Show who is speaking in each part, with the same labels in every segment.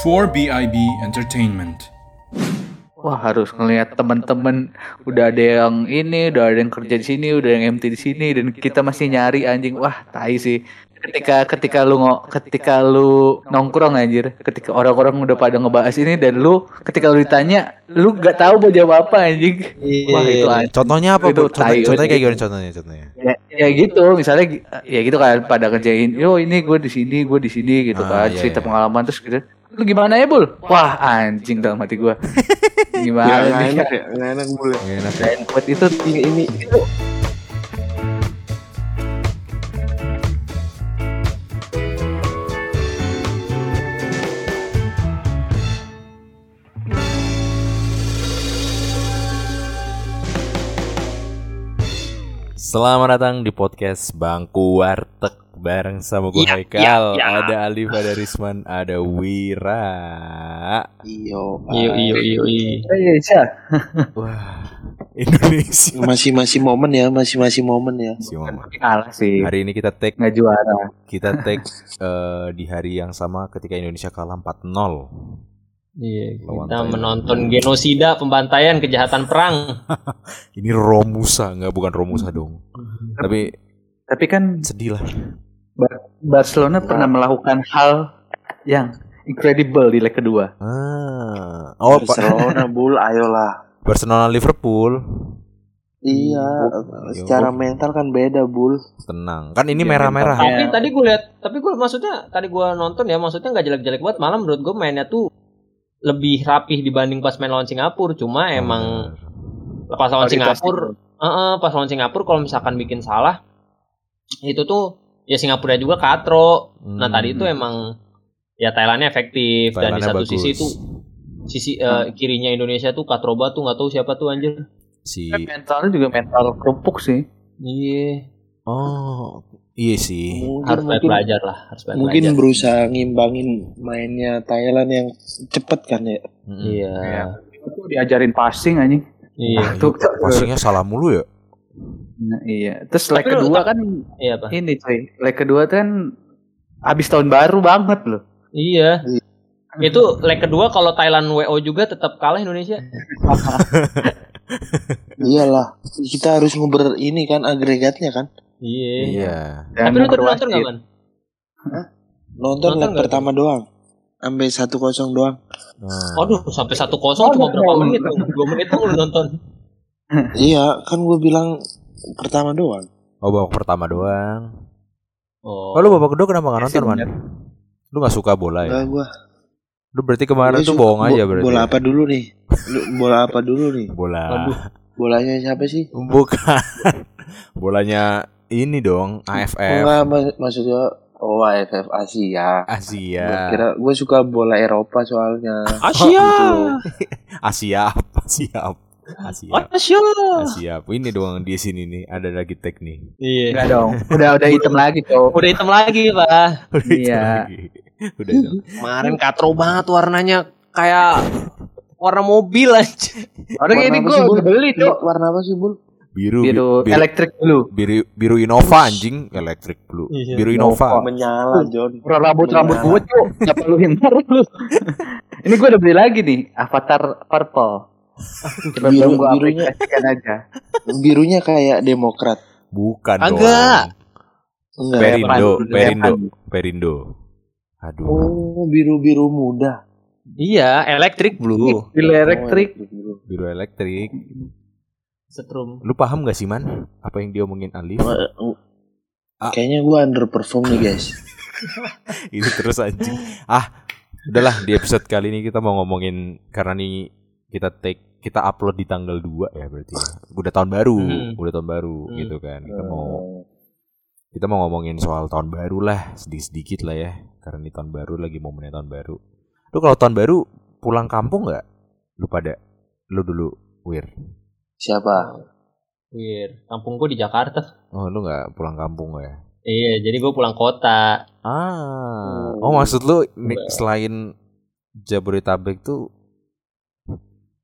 Speaker 1: 4BIB Entertainment.
Speaker 2: Wah harus ngelihat teman-teman udah ada yang ini, udah ada yang kerja di sini, udah yang MT di sini dan kita masih nyari anjing. Wah, tai sih. Ketika ketika lu ngo, ketika lu nongkrong anjir, ketika orang-orang udah pada ngebahas ini dan lu ketika lu ditanya, lu gak tahu mau jawab apa anjing. Wah, itu anjing.
Speaker 3: Contohnya apa,
Speaker 2: Itu
Speaker 3: Bu? Contoh,
Speaker 2: tai,
Speaker 3: contohnya kayak gimana contohnya contohnya?
Speaker 2: Ya, ya gitu, misalnya ya gitu kan pada kerjain, yo ini gue di sini, gue di sini gitu
Speaker 3: Ah,
Speaker 2: kan,
Speaker 3: iya,
Speaker 2: cerita
Speaker 3: iya.
Speaker 2: pengalaman terus gitu. Lu gimana ya, Bul? Wah, anjing dalam hati gue.
Speaker 4: Ya
Speaker 2: Gimana
Speaker 4: nggak
Speaker 2: nih?
Speaker 4: enak ya, enak boleh.
Speaker 3: Nggak enak ya.
Speaker 2: Itu
Speaker 4: Ini ini
Speaker 3: Selamat datang di podcast Bangku Warteg bareng sama gue
Speaker 4: Iya,
Speaker 3: Haikal,
Speaker 4: iya, iya.
Speaker 3: ada Alif, ada Risman, ada Wira.
Speaker 4: iyo
Speaker 5: Iyo iyo iyo iyo.
Speaker 2: Oh, iya.
Speaker 3: Wah, Indonesia.
Speaker 4: masih masih momen ya, masih masih momen ya.
Speaker 3: Si Mama.
Speaker 2: Kalah sih.
Speaker 3: Hari ini kita take
Speaker 2: Nggak juara.
Speaker 3: kita take eh, di hari yang sama ketika Indonesia kalah 4-0.
Speaker 5: Iya, kita menonton genosida, pembantaian, kejahatan perang.
Speaker 3: Ini Romusa, nggak bukan Romusa dong. Tapi
Speaker 2: Tapi kan
Speaker 3: sedih lah.
Speaker 2: Barcelona pernah melakukan hal yang incredible di leg kedua.
Speaker 3: Ah. Oh.
Speaker 4: Barcelona bul, ayolah.
Speaker 3: Barcelona Liverpool.
Speaker 4: Iya,
Speaker 3: Yo.
Speaker 4: secara mental kan beda bul.
Speaker 3: Tenang. Kan ini
Speaker 2: Iya,
Speaker 3: merah-merah.
Speaker 2: mental.
Speaker 5: Tapi
Speaker 2: Iya.
Speaker 5: tadi gue lihat, tapi gue maksudnya tadi gue nonton ya, maksudnya nggak jelek-jelek banget. Malah menurut gue mainnya tuh lebih rapih dibanding pas main lawan Singapura. Cuma emang pas lawan
Speaker 2: Kualitas
Speaker 5: Singapura, eh, eh, pas lawan Singapura kalau misalkan bikin salah, itu tuh ya Singapura juga katro. Nah
Speaker 3: Hmm.
Speaker 5: tadi itu emang ya Thailandnya efektif dan di
Speaker 3: Thailandnya
Speaker 5: satu
Speaker 3: bagus.
Speaker 5: sisi tuh sisi eh, kirinya Indonesia tuh Katroba tuh nggak tahu siapa tuh anjir.
Speaker 3: si
Speaker 2: Kan mentalnya juga mental kerupuk sih.
Speaker 5: Iya,
Speaker 3: Oh, iya sih.
Speaker 4: Mungkin
Speaker 5: harus
Speaker 4: mungkin,
Speaker 5: belajar lah, harus banyak
Speaker 4: mungkin
Speaker 5: belajar.
Speaker 4: berusaha ngimbangin mainnya Thailand yang cepet kan ya.
Speaker 3: Mm-mm.
Speaker 5: Iya.
Speaker 2: Iya. Itu diajarin passing anjing.
Speaker 5: Iya.
Speaker 3: Ah,
Speaker 2: Tuh,
Speaker 3: iya, passingnya salah mulu ya.
Speaker 2: Nah, iya. Terus leg kedua kan
Speaker 5: Iya, Pak.
Speaker 2: ini cuy. Leg kedua kan abis tahun baru banget loh.
Speaker 5: Iya. Itu leg kedua kalau Thailand WO juga tetap kalah Indonesia.
Speaker 4: Iyalah, kita harus nguber ini kan agregatnya kan.
Speaker 5: Iya.
Speaker 3: Iya.
Speaker 5: Tapi lu
Speaker 2: memperwasit.
Speaker 5: nonton gak, Man?
Speaker 4: Nonton,
Speaker 5: Nonton nggak
Speaker 4: pertama doang. Sampai 1-0 doang.
Speaker 3: Nah,
Speaker 5: Waduh, sampai 1-0 cuma berapa menit? 2 menit tuh lu nonton.
Speaker 4: iya, kan gue bilang pertama doang.
Speaker 3: Oh, babak pertama doang.
Speaker 5: Oh.
Speaker 3: Oh, lu babak kedua kenapa gak nonton, Man? Lu gak suka bola ya?
Speaker 4: Enggak gua.
Speaker 3: Lu berarti kemarin
Speaker 4: Gua
Speaker 3: tuh bohong aja berarti.
Speaker 4: Bola
Speaker 3: ya?
Speaker 4: apa dulu nih? Lu bola apa dulu nih?
Speaker 3: Bola.
Speaker 5: Waduh.
Speaker 4: Bolanya siapa sih?
Speaker 3: Bukan. Bolanya ini dong, AFF
Speaker 4: enggak, mak- maksudnya oh AFF Asia. Gua
Speaker 3: Asia.
Speaker 4: kira gue suka bola Eropa soalnya.
Speaker 5: Asia.
Speaker 4: Gitu loh.
Speaker 3: Asia apa? Siap. Asia.
Speaker 5: Asia.
Speaker 3: Siap. Ini doang di sini nih, ada lagi tag nih.
Speaker 5: Iya.
Speaker 2: Enggak dong. Udah udah hitam lagi tuh.
Speaker 5: Udah hitam lagi, Pak.
Speaker 3: Udah
Speaker 2: Iya.
Speaker 3: lagi. Udah.
Speaker 5: Kemarin katro banget warnanya kayak warna mobil aja.
Speaker 2: Orang
Speaker 4: Warna
Speaker 2: ini gue beli tuh.
Speaker 4: Warna apa sih, Bul?
Speaker 3: Biru,
Speaker 2: Biru
Speaker 3: biru,
Speaker 2: elektrik blue.
Speaker 3: biru, biru Innova anjing, electric blue.
Speaker 5: Iya.
Speaker 3: Biru Innova.
Speaker 4: Menyala, John.
Speaker 2: Rambut rambut
Speaker 4: Menyala.
Speaker 2: gue tuh nggak perlu hindar lu. Ini gue udah beli lagi nih Avatar Purple. Coba
Speaker 4: Biru-
Speaker 2: gue
Speaker 4: birunya.
Speaker 2: aplikasikan aja.
Speaker 4: Birunya kayak Demokrat.
Speaker 3: Bukan
Speaker 5: Agak.
Speaker 4: Enggak.
Speaker 3: Perindo, Perindo. Perindo. Aduh.
Speaker 4: Oh, biru-biru muda.
Speaker 5: Iya, electric blue.
Speaker 2: Biru elektrik.
Speaker 4: Oh, biru.
Speaker 3: Biru elektrik.
Speaker 5: Setrum.
Speaker 3: Lu paham gak sih, Man? Apa yang dia omongin Alif?
Speaker 4: Eh, oh.
Speaker 3: Ah.
Speaker 4: Kayaknya gue underperform nih, guys.
Speaker 3: Itu terus anjing. Ah, udahlah di episode kali ini kita mau ngomongin karena nih kita take kita upload di tanggal 2 ya berarti. ya. Udah tahun baru,
Speaker 5: Hmm.
Speaker 3: udah tahun baru
Speaker 5: Hmm.
Speaker 3: gitu kan. Kita mau kita mau ngomongin soal tahun baru lah, sedikit-sedikit lah ya. Karena ini tahun baru lagi momennya tahun baru. Lu kalau tahun baru pulang kampung nggak? Lu pada lu dulu, Wir.
Speaker 4: Siapa?
Speaker 5: Weird. Kampung gue di Jakarta.
Speaker 3: Oh, lu nggak pulang kampung ya?
Speaker 5: Iya, jadi gue pulang kota.
Speaker 3: Ah, oh maksud lu selain Jabodetabek tuh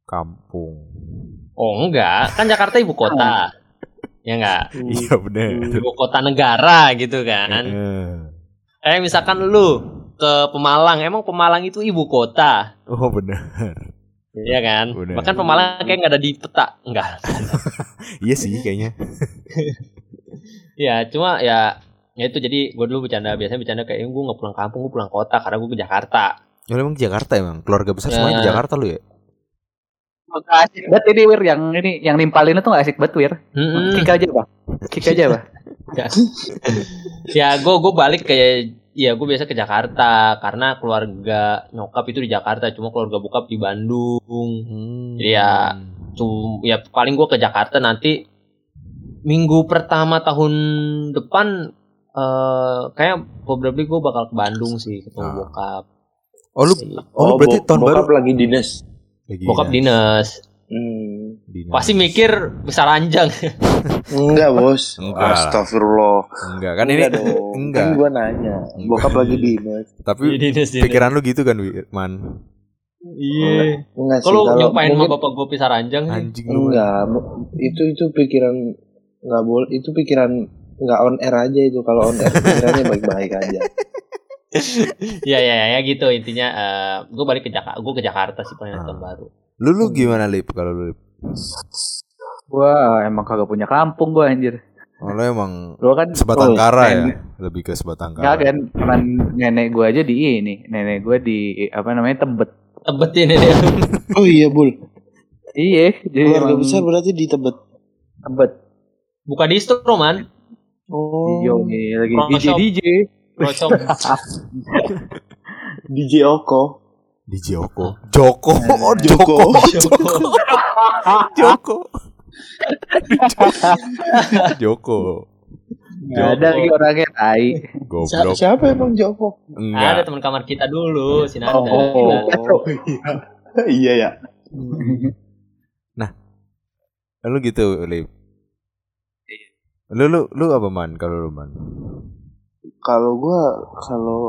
Speaker 3: kampung.
Speaker 5: Oh enggak, kan Jakarta ibu kota. ya enggak?
Speaker 3: Iya benar.
Speaker 5: Ibu kota negara gitu kan.
Speaker 3: Eh,
Speaker 5: misalkan lu ke Pemalang. Emang Pemalang itu ibu kota.
Speaker 3: Oh benar.
Speaker 5: Iya kan?
Speaker 3: Bener.
Speaker 5: Bahkan Pemalang kayak nggak ada di peta. Enggak.
Speaker 3: iya sih kayaknya.
Speaker 5: Ya, cuma ya ya itu jadi gue dulu bercanda biasanya bercanda kayak gue nggak pulang kampung gue pulang kota karena gue ke Jakarta
Speaker 3: Ya lu emang di Jakarta emang. Keluarga besar semuanya di
Speaker 5: Ya.
Speaker 3: Jakarta lu ya?
Speaker 2: Gak asik banget ini Wir yang ini yang nimpalin itu gak asik banget Wir.
Speaker 5: Mm-mm.
Speaker 2: Kick aja Pak. Kick aja Pak.
Speaker 5: ya gue gue balik kayak ya gue biasa ke Jakarta karena keluarga nyokap itu di Jakarta cuma keluarga bokap di Bandung
Speaker 3: Hmm.
Speaker 5: Iya. Cum- ya paling gue ke Jakarta nanti minggu pertama tahun depan eh kayak probably gue bakal ke Bandung sih ketemu
Speaker 3: Ah.
Speaker 5: bokap
Speaker 3: Oh lu oh, lu berarti
Speaker 4: bo-
Speaker 3: tahun baru
Speaker 4: bokap lagi dinas.
Speaker 3: lagi
Speaker 5: bokap
Speaker 3: ya,
Speaker 5: dinas
Speaker 4: Hmm.
Speaker 3: Dinas.
Speaker 5: pasti mikir besar ranjang
Speaker 4: Enggak, Bos.
Speaker 3: Enggak.
Speaker 4: Astagfirullah.
Speaker 3: Enggak kan ini
Speaker 4: dong.
Speaker 3: enggak.
Speaker 4: Kan gua nanya. Bokap lagi dinas.
Speaker 3: Tapi
Speaker 5: dinas
Speaker 3: pikiran lu gitu kan, Wi- Man.
Speaker 5: iya
Speaker 4: Enggak
Speaker 5: kalau nyumpain sama bapak gue pisah ranjang.
Speaker 3: Anjing lu.
Speaker 4: Enggak, itu itu pikiran nggak boleh itu pikiran nggak on air aja itu kalau on air pikirannya baik-baik aja.
Speaker 5: ya ya ya gitu intinya gue balik ke Jakarta gue ke Jakarta sih pengen
Speaker 3: Ah.
Speaker 5: tahun baru
Speaker 3: Lu lu gimana Lip kalau lu Lip?
Speaker 2: Gua emang kagak punya kampung gua anjir.
Speaker 3: Oh, lu emang
Speaker 2: Gua kan
Speaker 3: sebatang
Speaker 4: Oh,
Speaker 3: kara ya?
Speaker 2: nenek.
Speaker 3: Lebih ke sebatang
Speaker 2: Enggak
Speaker 3: kara.
Speaker 2: kan, cuman nenek gua aja di ini, nenek gua di apa namanya Tebet.
Speaker 5: tebet ini dia
Speaker 4: Oh iya, Bul.
Speaker 2: Iya, jadi
Speaker 4: Keluarga
Speaker 2: emang
Speaker 4: besar berarti di Tebet.
Speaker 2: Tebet.
Speaker 5: buka distro man
Speaker 4: Oh.
Speaker 2: Yo, nih, lagi
Speaker 5: Pro
Speaker 2: DJ
Speaker 5: shop.
Speaker 2: DJ.
Speaker 4: DJ Oko.
Speaker 3: Di Joko. Joko. Oh,
Speaker 4: Joko.
Speaker 3: Joko. Joko. Joko.
Speaker 2: Nggak ada lagi orangnya tai.
Speaker 4: Si-
Speaker 3: Goblok.
Speaker 4: siapa emang Joko?
Speaker 5: ada
Speaker 3: Enggak.
Speaker 5: teman kamar kita dulu si Nanda
Speaker 4: Oh, iya ya.
Speaker 3: Lu gitu, Lip. Lu lu lu apa man kalau lu man?
Speaker 4: Kalau gua kalau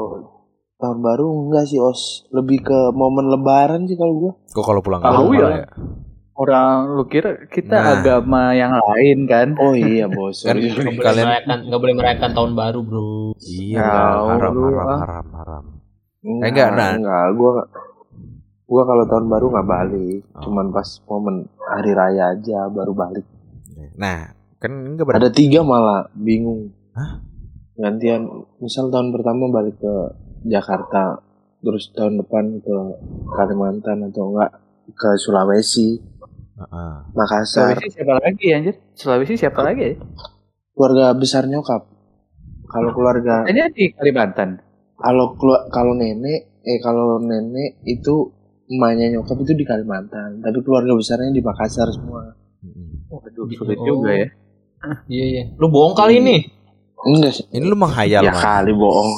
Speaker 4: tahun baru enggak sih os lebih ke momen lebaran sih kalau gua
Speaker 3: Kok kalau pulang
Speaker 2: Kalau
Speaker 3: kampung
Speaker 2: ya.
Speaker 3: ya?
Speaker 2: Orang lu kira kita
Speaker 3: Nah.
Speaker 2: agama yang lain kan?
Speaker 4: oh iya bos
Speaker 3: Kan
Speaker 5: nggak boleh
Speaker 3: kalian
Speaker 5: merayakan nggak boleh merayakan tahun baru bro
Speaker 3: iya
Speaker 2: Tahu
Speaker 3: haram haram haram haram.
Speaker 4: enggak,
Speaker 3: enggak, nah.
Speaker 4: enggak gua gua kalau tahun baru nggak balik
Speaker 3: Oh.
Speaker 4: cuman pas momen hari raya aja baru balik
Speaker 3: Nah, kan enggak berarti
Speaker 4: ada tiga malah bingung
Speaker 3: Hah?
Speaker 4: gantian misal tahun pertama balik ke Jakarta terus tahun depan ke Kalimantan atau enggak ke Sulawesi
Speaker 3: Heeh.
Speaker 4: Makassar
Speaker 2: Sulawesi siapa lagi anjir? Sulawesi siapa lagi ya?
Speaker 4: keluarga besar nyokap kalau keluarga
Speaker 2: Kayaknya di Kalimantan.
Speaker 4: kalau kalau nenek eh kalau nenek itu emaknya nyokap itu di Kalimantan tapi keluarga besarnya di Makassar semua.
Speaker 2: Waduh, sulit
Speaker 5: Oh.
Speaker 2: juga ya.
Speaker 5: iya iya lu bohong kali ini
Speaker 4: enggak sih
Speaker 3: Ini lu menghayal
Speaker 4: ya
Speaker 3: man.
Speaker 4: kali bohong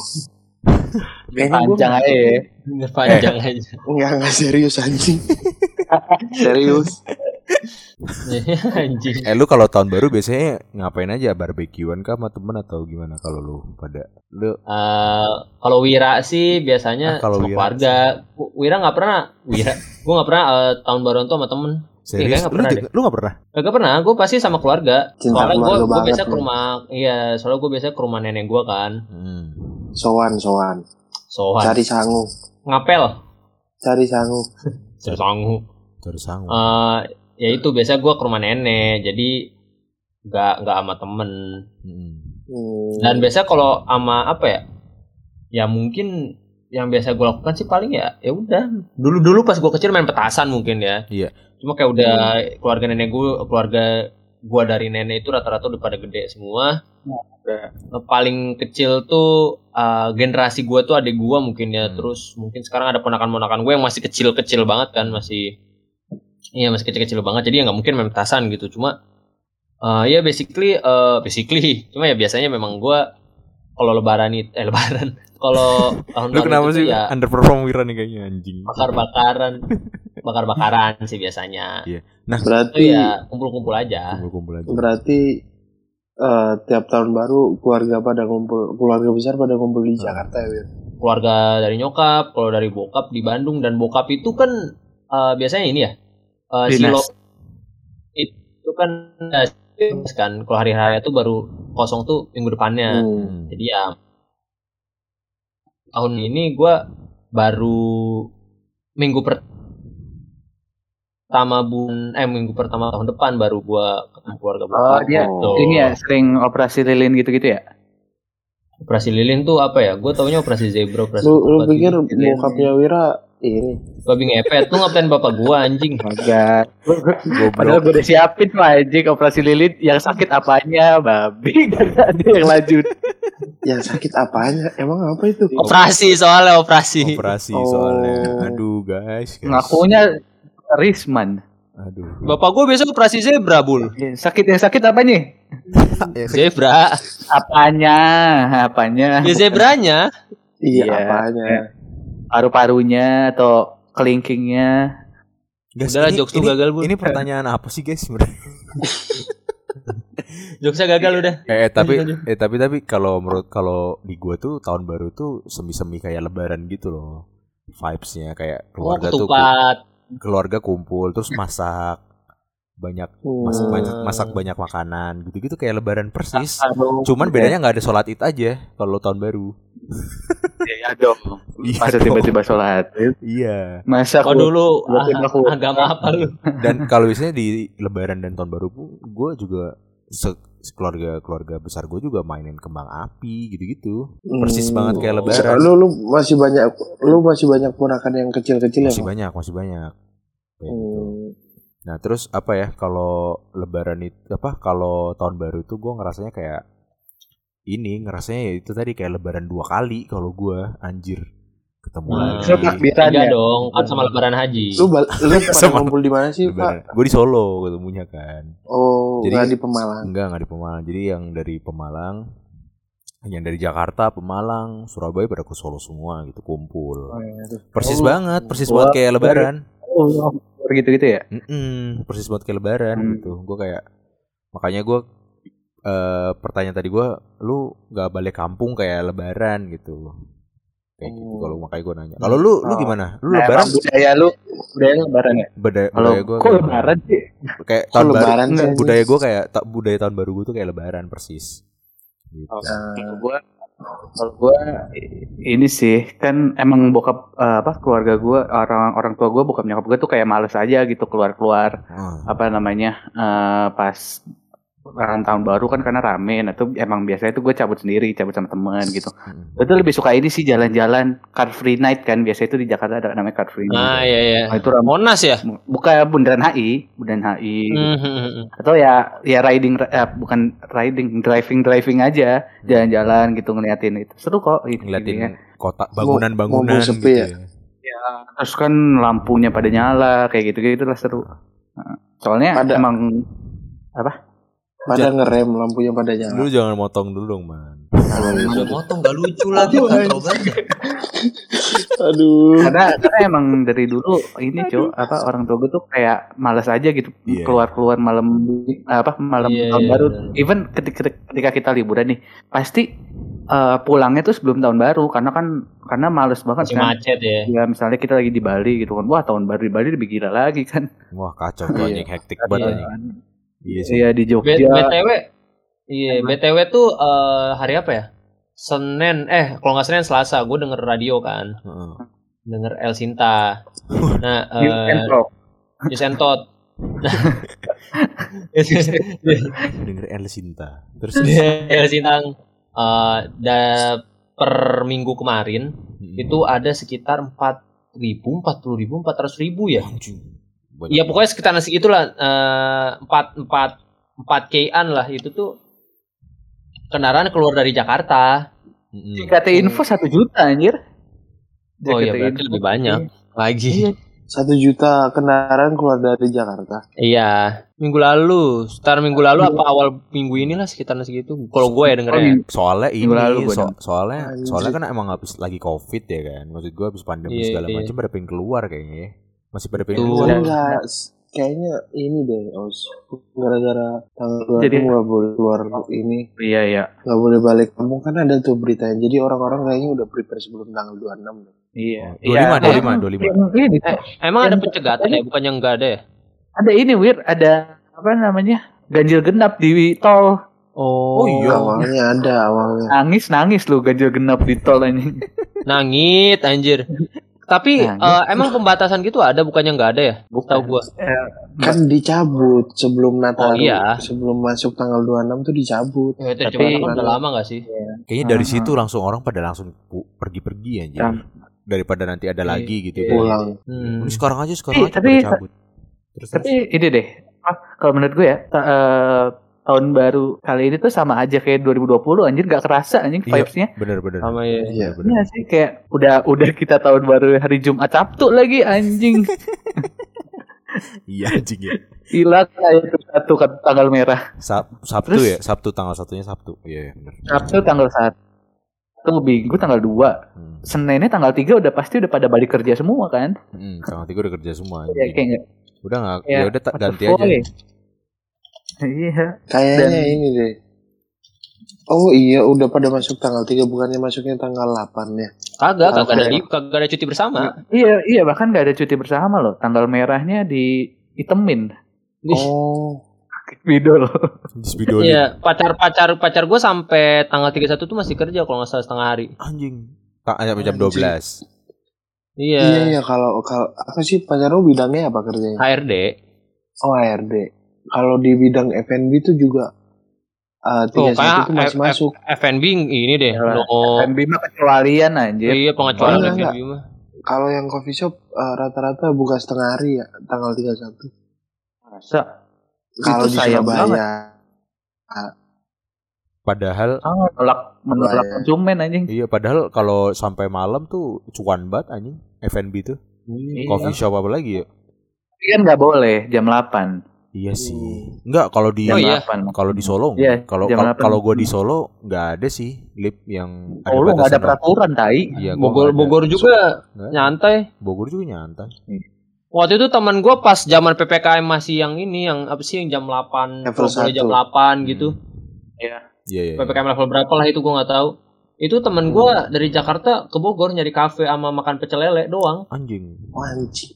Speaker 2: Panjang aja ya.
Speaker 5: Panjang aja
Speaker 4: enggak enggak serius anjing serius
Speaker 5: anjing
Speaker 3: Eh lu kalau tahun baru biasanya ngapain aja barbekyuan kah sama temen atau gimana kalau lu pada lu
Speaker 5: Eh, kalau Wira sih biasanya
Speaker 3: Ah, kalau
Speaker 5: sama
Speaker 3: Wira
Speaker 5: keluarga. Wira nggak pernah. Wira, gue nggak pernah eh, tahun baruan tuh sama temen.
Speaker 3: serius
Speaker 5: kayaknya nggak
Speaker 3: lu,
Speaker 5: pernah
Speaker 3: juga- lu gak pernah?
Speaker 5: Gak pernah. Gue pasti sama keluarga.
Speaker 4: Cinta
Speaker 5: soalnya gue biasa ke
Speaker 4: lu.
Speaker 5: rumah. Iya, soalnya gue biasa ke rumah nenek gue kan.
Speaker 3: Hmm.
Speaker 4: sowan sowan
Speaker 5: Sohan.
Speaker 4: cari sangu
Speaker 5: Ngapel.
Speaker 4: cari sangu
Speaker 5: Cari sangu.
Speaker 3: Cari sangu.
Speaker 5: Eh, ya itu biasa gue ke rumah nenek. Jadi nggak nggak sama temen.
Speaker 4: Hmm.
Speaker 5: Dan biasa kalau sama apa ya? Ya mungkin yang biasa gue lakukan sih paling ya ya udah dulu dulu pas gue kecil main petasan mungkin ya
Speaker 3: Iya.
Speaker 5: cuma kayak udah keluarga nenek gue keluarga gue dari nenek itu rata-rata udah pada gede semua. Nah, paling kecil tuh uh, generasi gue tuh adik gue mungkin ya
Speaker 3: Hmm.
Speaker 5: terus mungkin sekarang ada ponakan-ponakan gue yang masih kecil-kecil banget kan masih iya masih kecil-kecil banget jadi ya nggak mungkin main petasan gitu cuma uh, ya basically uh, basically cuma ya biasanya memang gue kalau lebaran itu eh lebaran kalau tahun
Speaker 3: Lu
Speaker 5: baru
Speaker 3: kenapa sih
Speaker 5: ya
Speaker 3: underperform Wira nih kayaknya anjing.
Speaker 5: bakar-bakaran bakar-bakaran sih biasanya
Speaker 3: Iya.
Speaker 5: itu
Speaker 4: berarti
Speaker 5: ya kumpul-kumpul aja
Speaker 3: Kumpul-kumpul aja.
Speaker 4: berarti eh, tiap tahun baru keluarga pada kumpul keluarga besar pada kumpul di Jakarta ya Wir?
Speaker 5: keluarga dari nyokap, kalau dari bokap di Bandung dan bokap itu kan eh, biasanya ini ya eh,
Speaker 2: Dinas.
Speaker 5: silo itu kan eh, dinas kan kalau hari raya itu baru kosong tuh minggu depannya
Speaker 4: Hmm.
Speaker 3: Hmm.
Speaker 5: jadi ya tahun ini gue baru minggu pertama bun eh minggu pertama tahun depan baru gue ketemu keluarga
Speaker 2: Oh dia
Speaker 5: gitu.
Speaker 2: ini ya sering operasi lilin gitu-gitu ya?
Speaker 5: operasi lilin tuh apa ya gue taunya operasi zebra operasi
Speaker 4: Lu, lu pikir
Speaker 5: gitu.
Speaker 4: bokapnya Wira ini
Speaker 5: babi ngepet lu ngapain bapak gue anjing
Speaker 2: Enggak. Padahal gue udah siapin tuh anjing operasi lilin yang sakit apanya babi Gak ada yang lanjut.
Speaker 4: Yang sakit apanya? Emang apa itu?
Speaker 5: operasi soalnya operasi
Speaker 3: Operasi
Speaker 4: Oh.
Speaker 3: soalnya. Aduh guys. guys.
Speaker 2: Ngakunya Risman.
Speaker 3: Aduh.
Speaker 5: bapak gue biasa operasi zebra bul
Speaker 2: Sakit yang sakit apanya?
Speaker 5: zebra
Speaker 2: Apanya? Apanya?
Speaker 5: ya zebranya
Speaker 4: Iya,
Speaker 2: Iya.
Speaker 4: apanya?
Speaker 2: Paru-parunya atau kelingkingnya?
Speaker 3: Guys,
Speaker 5: Udahlah,
Speaker 3: ini,
Speaker 5: jokes
Speaker 3: ini-
Speaker 5: gagal, Bun.
Speaker 3: Ini pertanyaan apa sih guys sebenarnya?
Speaker 5: jokesnya gagal udah
Speaker 3: Eh, tapi
Speaker 5: Lanjut,
Speaker 3: eh tapi tapi kalau menurut kalau di gua tuh tahun baru tuh semi-semi kayak lebaran gitu loh. Vibes-nya kayak
Speaker 5: oh
Speaker 3: keluarga tuh ku-
Speaker 5: ketupat
Speaker 3: keluarga kumpul terus masak banyak
Speaker 4: Hmm.
Speaker 3: masak banyak masak banyak makanan gitu-gitu kayak lebaran persis.
Speaker 2: Aduh,
Speaker 3: Cuman bedanya nggak ada sholat id aja kalau tahun baru.
Speaker 2: ya dong.
Speaker 3: Iya
Speaker 2: Masa
Speaker 3: dong.
Speaker 2: tiba-tiba sholat?
Speaker 3: Iya.
Speaker 2: Masa
Speaker 5: oh dulu ah,
Speaker 2: aku.
Speaker 5: agama apa lu
Speaker 3: Dan kalau biasanya di lebaran dan tahun baru pun gue juga keluarga keluarga besar gue juga mainin kembang api gitu-gitu. Persis
Speaker 4: Hmm.
Speaker 3: banget kayak lebaran.
Speaker 4: Lu lu masih banyak lu masih banyak ponakan yang kecil-kecil ya?
Speaker 3: Masih
Speaker 4: Bang?
Speaker 3: banyak, masih banyak. Kayak gitu.
Speaker 4: Hmm.
Speaker 3: Nah terus apa ya kalau lebaran itu apa kalau tahun baru itu gue ngerasanya kayak ini ngerasanya ya itu tadi kayak lebaran dua kali kalau gue anjir ketemu
Speaker 5: Hmm.
Speaker 3: lagi
Speaker 2: Itu takbiran ya?
Speaker 5: dong kan sama lebaran haji
Speaker 4: Lu bal- lu pada
Speaker 3: Sama-
Speaker 4: ngumpul di mana sih,
Speaker 3: lebaran
Speaker 4: Pak?
Speaker 3: gue di Solo ketemunya kan
Speaker 4: Oh,
Speaker 3: Jadi-
Speaker 4: nggak di Pemalang.
Speaker 3: enggak enggak di Pemalang jadi yang dari Pemalang yang dari Jakarta Pemalang Surabaya pada ke Solo semua gitu kumpul persis
Speaker 2: Oh.
Speaker 3: banget persis
Speaker 2: Wah,
Speaker 3: banget kayak lebaran
Speaker 2: Oh, gitu-gitu ya?
Speaker 3: Mm-mm, persis banget kayak lebaran
Speaker 2: Hmm.
Speaker 3: gitu. Gue kayak makanya gue eh pertanyaan tadi gue, lu nggak balik kampung kayak lebaran gitu. Kayak gitu.
Speaker 4: Hmm.
Speaker 3: Kalau makanya gue nanya. Kalau lu, lu
Speaker 2: Oh.
Speaker 3: gimana? Lu
Speaker 2: Nah,
Speaker 3: lebaran?
Speaker 2: budaya lu, budaya lu lebaran ya?
Speaker 3: Budaya,
Speaker 2: Kalau
Speaker 3: budaya gue
Speaker 2: kok lebaran sih?
Speaker 3: kayak tahun baru.
Speaker 4: lebaran sih?
Speaker 3: Enggak, budaya gue kayak ta- budaya tahun baru gue tuh kayak lebaran persis. Gitu.
Speaker 4: Nah,
Speaker 2: Kalau gua kalau gua i- ini sih kan emang bokap eh, apa keluarga gua orang orang tua gua bokap nyokap gua tuh kayak males aja gitu keluar-keluar
Speaker 3: Ah,
Speaker 2: apa namanya eh, pas perayaan tahun baru kan karena rame. Nah tuh emang biasanya tuh gue cabut sendiri cabut sama temen gitu.
Speaker 3: Mm.
Speaker 2: gue tuh lebih suka ini sih jalan-jalan car free night kan. Biasanya itu di Jakarta ada namanya car free
Speaker 5: ah
Speaker 2: night
Speaker 5: iya iya.
Speaker 2: Nah, itu rame.
Speaker 5: Monas ya?
Speaker 2: Bukan bundaran HI bundaran HI
Speaker 5: Hmm, hmm, hmm.
Speaker 2: atau ya ya riding eh, bukan riding driving driving aja. Jalan-jalan gitu ngeliatin itu. Seru kok itu
Speaker 3: Ngeliatin kota bangunan-bangunan gitu
Speaker 4: ya?
Speaker 3: ya.
Speaker 2: terus kan lampunya pada nyala kayak gitu gitu lah seru. Nah, soalnya
Speaker 4: Pada-
Speaker 2: emang
Speaker 4: pada ngerem lampunya pada nyala.
Speaker 3: Lu jangan motong dulu dong, man.
Speaker 5: Udah motong gak lucu lagi katro banget.
Speaker 4: Aduh.
Speaker 2: karena karena emang dari dulu ini cuy apa orang tua gue tuh kayak malas aja gitu
Speaker 3: Iya.
Speaker 2: keluar-keluar malam apa malam
Speaker 5: Iya,
Speaker 2: tahun
Speaker 5: iya,
Speaker 2: baru
Speaker 5: benar.
Speaker 2: even ketika ketika kita liburan nih pasti eh, pulangnya tuh sebelum tahun baru karena kan karena males banget
Speaker 5: Masih
Speaker 2: kan
Speaker 5: macet ya.
Speaker 2: ya misalnya kita lagi di Bali gitu kan wah tahun baru di Bali lebih gila lagi kan
Speaker 3: Wah, kacau tuh
Speaker 4: Iya.
Speaker 3: hektik banget anjing. Iya sih.
Speaker 2: Iya di
Speaker 5: B-
Speaker 2: Jogja
Speaker 5: BTW Iya, BTW tuh eh, hari apa ya? Senin, eh kalau nggak Senin Selasa, gue denger radio kan,
Speaker 3: Heeh.
Speaker 5: denger El Sinta. Nah, eh,
Speaker 2: Talk.
Speaker 5: News and. Nah,
Speaker 3: Denger El Sinta. Terus
Speaker 5: El Sinta eh, da, per minggu kemarin
Speaker 3: Mm-mm.
Speaker 5: itu ada sekitar empat ribu, empat puluh ribu, empat ratus ribu ya.
Speaker 3: Anjing. Banyak
Speaker 5: Iya pokoknya sekitar segitulah eh, empat empat empat k-an lah itu tuh kendaraan keluar dari Jakarta.
Speaker 3: Mm-mm.
Speaker 2: JKT Info satu juta anjir.
Speaker 5: Oh iya
Speaker 2: JKT
Speaker 5: berarti
Speaker 2: Info.
Speaker 5: lebih banyak lagi.
Speaker 2: Iya.
Speaker 4: Satu juta kendaraan keluar dari Jakarta.
Speaker 5: Iya, minggu lalu, sekitar minggu lalu apa awal minggu inilah sekitar segitu. Kalau gue ya dengernya.
Speaker 3: Soalnya ini
Speaker 2: Minggu lalu
Speaker 3: so- soalnya soalnya kan emang habis lagi Covid ya kan. Maksud gua habis pandemi
Speaker 5: Iya,
Speaker 3: segala
Speaker 5: iya.
Speaker 3: macam pada pengen keluar kayaknya ya. Masih pada pengen
Speaker 5: Tuh.
Speaker 4: Enggak, kayaknya ini deh, Os. Gara-gara tanggal
Speaker 2: Jadi-
Speaker 4: 20 nggak boleh keluar ini,
Speaker 2: Iya iya.
Speaker 4: nggak boleh balik kampung kan ada tuh beritanya. Jadi orang-orang kayaknya udah prepare sebelum tanggal 26 deh.
Speaker 2: Iya.
Speaker 3: 25,
Speaker 2: Iya.
Speaker 3: 25, 25.
Speaker 2: Ini,
Speaker 5: Emang ada
Speaker 2: Yang-
Speaker 5: pencegatan ya, bukan yang enggak ada ya?
Speaker 2: ada ini wir ada apa namanya ganjil genap di tol
Speaker 5: Oh,
Speaker 3: iya.
Speaker 4: Awalnya ada awalnya.
Speaker 2: Nangis nangis lu ganjil genap di tol anjing.
Speaker 5: Nangit anjir. Tapi
Speaker 2: Nangit.
Speaker 5: eh, emang pembatasan gitu ada bukannya nggak ada ya? Tahu gua.
Speaker 4: Kan dicabut sebelum Natal.
Speaker 5: Oh, iya.
Speaker 4: Sebelum masuk tanggal 26 tuh dicabut.
Speaker 5: Ya, itu
Speaker 2: Tapi-
Speaker 5: cuma kan udah lama gak sih?
Speaker 3: Kayaknya dari
Speaker 2: Ah,
Speaker 3: situ langsung orang pada langsung pergi-pergi aja.
Speaker 2: Tam-
Speaker 3: Daripada nanti ada
Speaker 5: Iya,
Speaker 3: lagi gitu.
Speaker 5: iya.
Speaker 3: kan.
Speaker 4: Pulang.
Speaker 5: Hmm.
Speaker 3: Ini sekarang aja sekarang
Speaker 2: Tapi-
Speaker 3: aja
Speaker 2: tapi-
Speaker 3: pada cabut. Terus,
Speaker 2: Tapi ini deh, ah, kalau menurut gue ya, ta- eh, tahun baru kali ini tuh sama aja kayak 2020 anjir gak kerasa anjing
Speaker 3: Iya.
Speaker 2: vibes-nya.
Speaker 3: bener-bener.
Speaker 5: Sama ya.
Speaker 4: Iya.
Speaker 3: Bener-bener.
Speaker 2: Iya sih kayak udah udah kita tahun baru hari Jumat Sabtu lagi anjing.
Speaker 3: Iya anjing ya.
Speaker 2: Kayak itu satu kan tanggal merah.
Speaker 3: Sab- Sabtu
Speaker 2: Terus-
Speaker 3: ya, Sabtu tanggal satunya Sabtu. Iya, bener.
Speaker 2: Sabtu tanggal 1. Itu Minggu tanggal 2.
Speaker 3: Hmm.
Speaker 2: Seninnya tanggal 3 udah pasti udah pada balik kerja semua kan?
Speaker 3: Hmm, tanggal tiga udah kerja semua.
Speaker 2: Ya
Speaker 3: anjing.
Speaker 2: kayak
Speaker 3: Udah nggak?
Speaker 2: ya,
Speaker 3: Ya udah ganti aja.
Speaker 2: Ya. Iya.
Speaker 4: Kayaknya
Speaker 2: Dan-
Speaker 4: ini deh. Oh iya udah pada masuk tanggal 3 bukannya masuknya tanggal 8 ya.
Speaker 5: Kagak, kagak ada kagak ada cuti bersama.
Speaker 2: Iya, iya bahkan nggak ada cuti bersama loh. Tanggal merahnya di itemin.
Speaker 4: Oh.
Speaker 2: Video loh.
Speaker 5: Iya, pacar-pacar pacar gue sampai tanggal 31 tuh masih kerja kalau nggak salah setengah hari.
Speaker 3: Anjing. Tak sampai jam
Speaker 4: Anjing.
Speaker 3: 12.
Speaker 5: Iya.
Speaker 4: Iya iya kalau kalau apa sih pacar lu bidangnya apa kerjanya?
Speaker 5: HRD.
Speaker 4: Oh HRD. Kalau di bidang F&B itu juga uh, 31
Speaker 5: kayak
Speaker 4: itu masih
Speaker 5: F-
Speaker 4: masuk.
Speaker 5: FNB ini deh. No.
Speaker 2: FNB mah kecualian anjir.
Speaker 5: Iya, pengecualian
Speaker 4: Enggak,
Speaker 5: FNB mah.
Speaker 4: Kalau yang coffee shop uh, rata-rata buka setengah hari ya tanggal 31.
Speaker 2: Masa?
Speaker 4: Kalau
Speaker 2: Itu
Speaker 4: di. Surabaya
Speaker 3: Padahal
Speaker 2: Ah, menolak menolak
Speaker 4: Iya.
Speaker 2: konsumen anjing.
Speaker 3: iya padahal kalau sampai malam tuh cuan banget anjing F&B tuh.
Speaker 2: Iya.
Speaker 3: Coffee shop apa lagi ya?
Speaker 2: Tapi kan nggak boleh jam 8.
Speaker 3: Iya sih. Enggak kalau di
Speaker 5: Oh, iya.
Speaker 2: 8.
Speaker 3: kalau di Solo
Speaker 2: Iya,
Speaker 3: kalau kalau-
Speaker 2: 8.
Speaker 3: kalau gua di Solo nggak ada sih lip yang ada
Speaker 2: Oh, lu nggak ada peraturan tai.
Speaker 3: Iya, gua
Speaker 5: Bogor. Bogor juga nyantai.
Speaker 3: Bogor juga nyantai.
Speaker 5: Waktu itu teman gue pas zaman PPKM masih yang ini yang apa sih yang jam 8
Speaker 4: Level
Speaker 5: kalau boleh jam
Speaker 4: satu.
Speaker 5: 8 gitu.
Speaker 3: Iya iya.
Speaker 5: PPKM level berapa lah itu gue nggak tahu. Itu teman gue dari Jakarta ke Bogor nyari kafe sama makan pecel lele doang.
Speaker 3: Anjing.
Speaker 4: oh, anjing.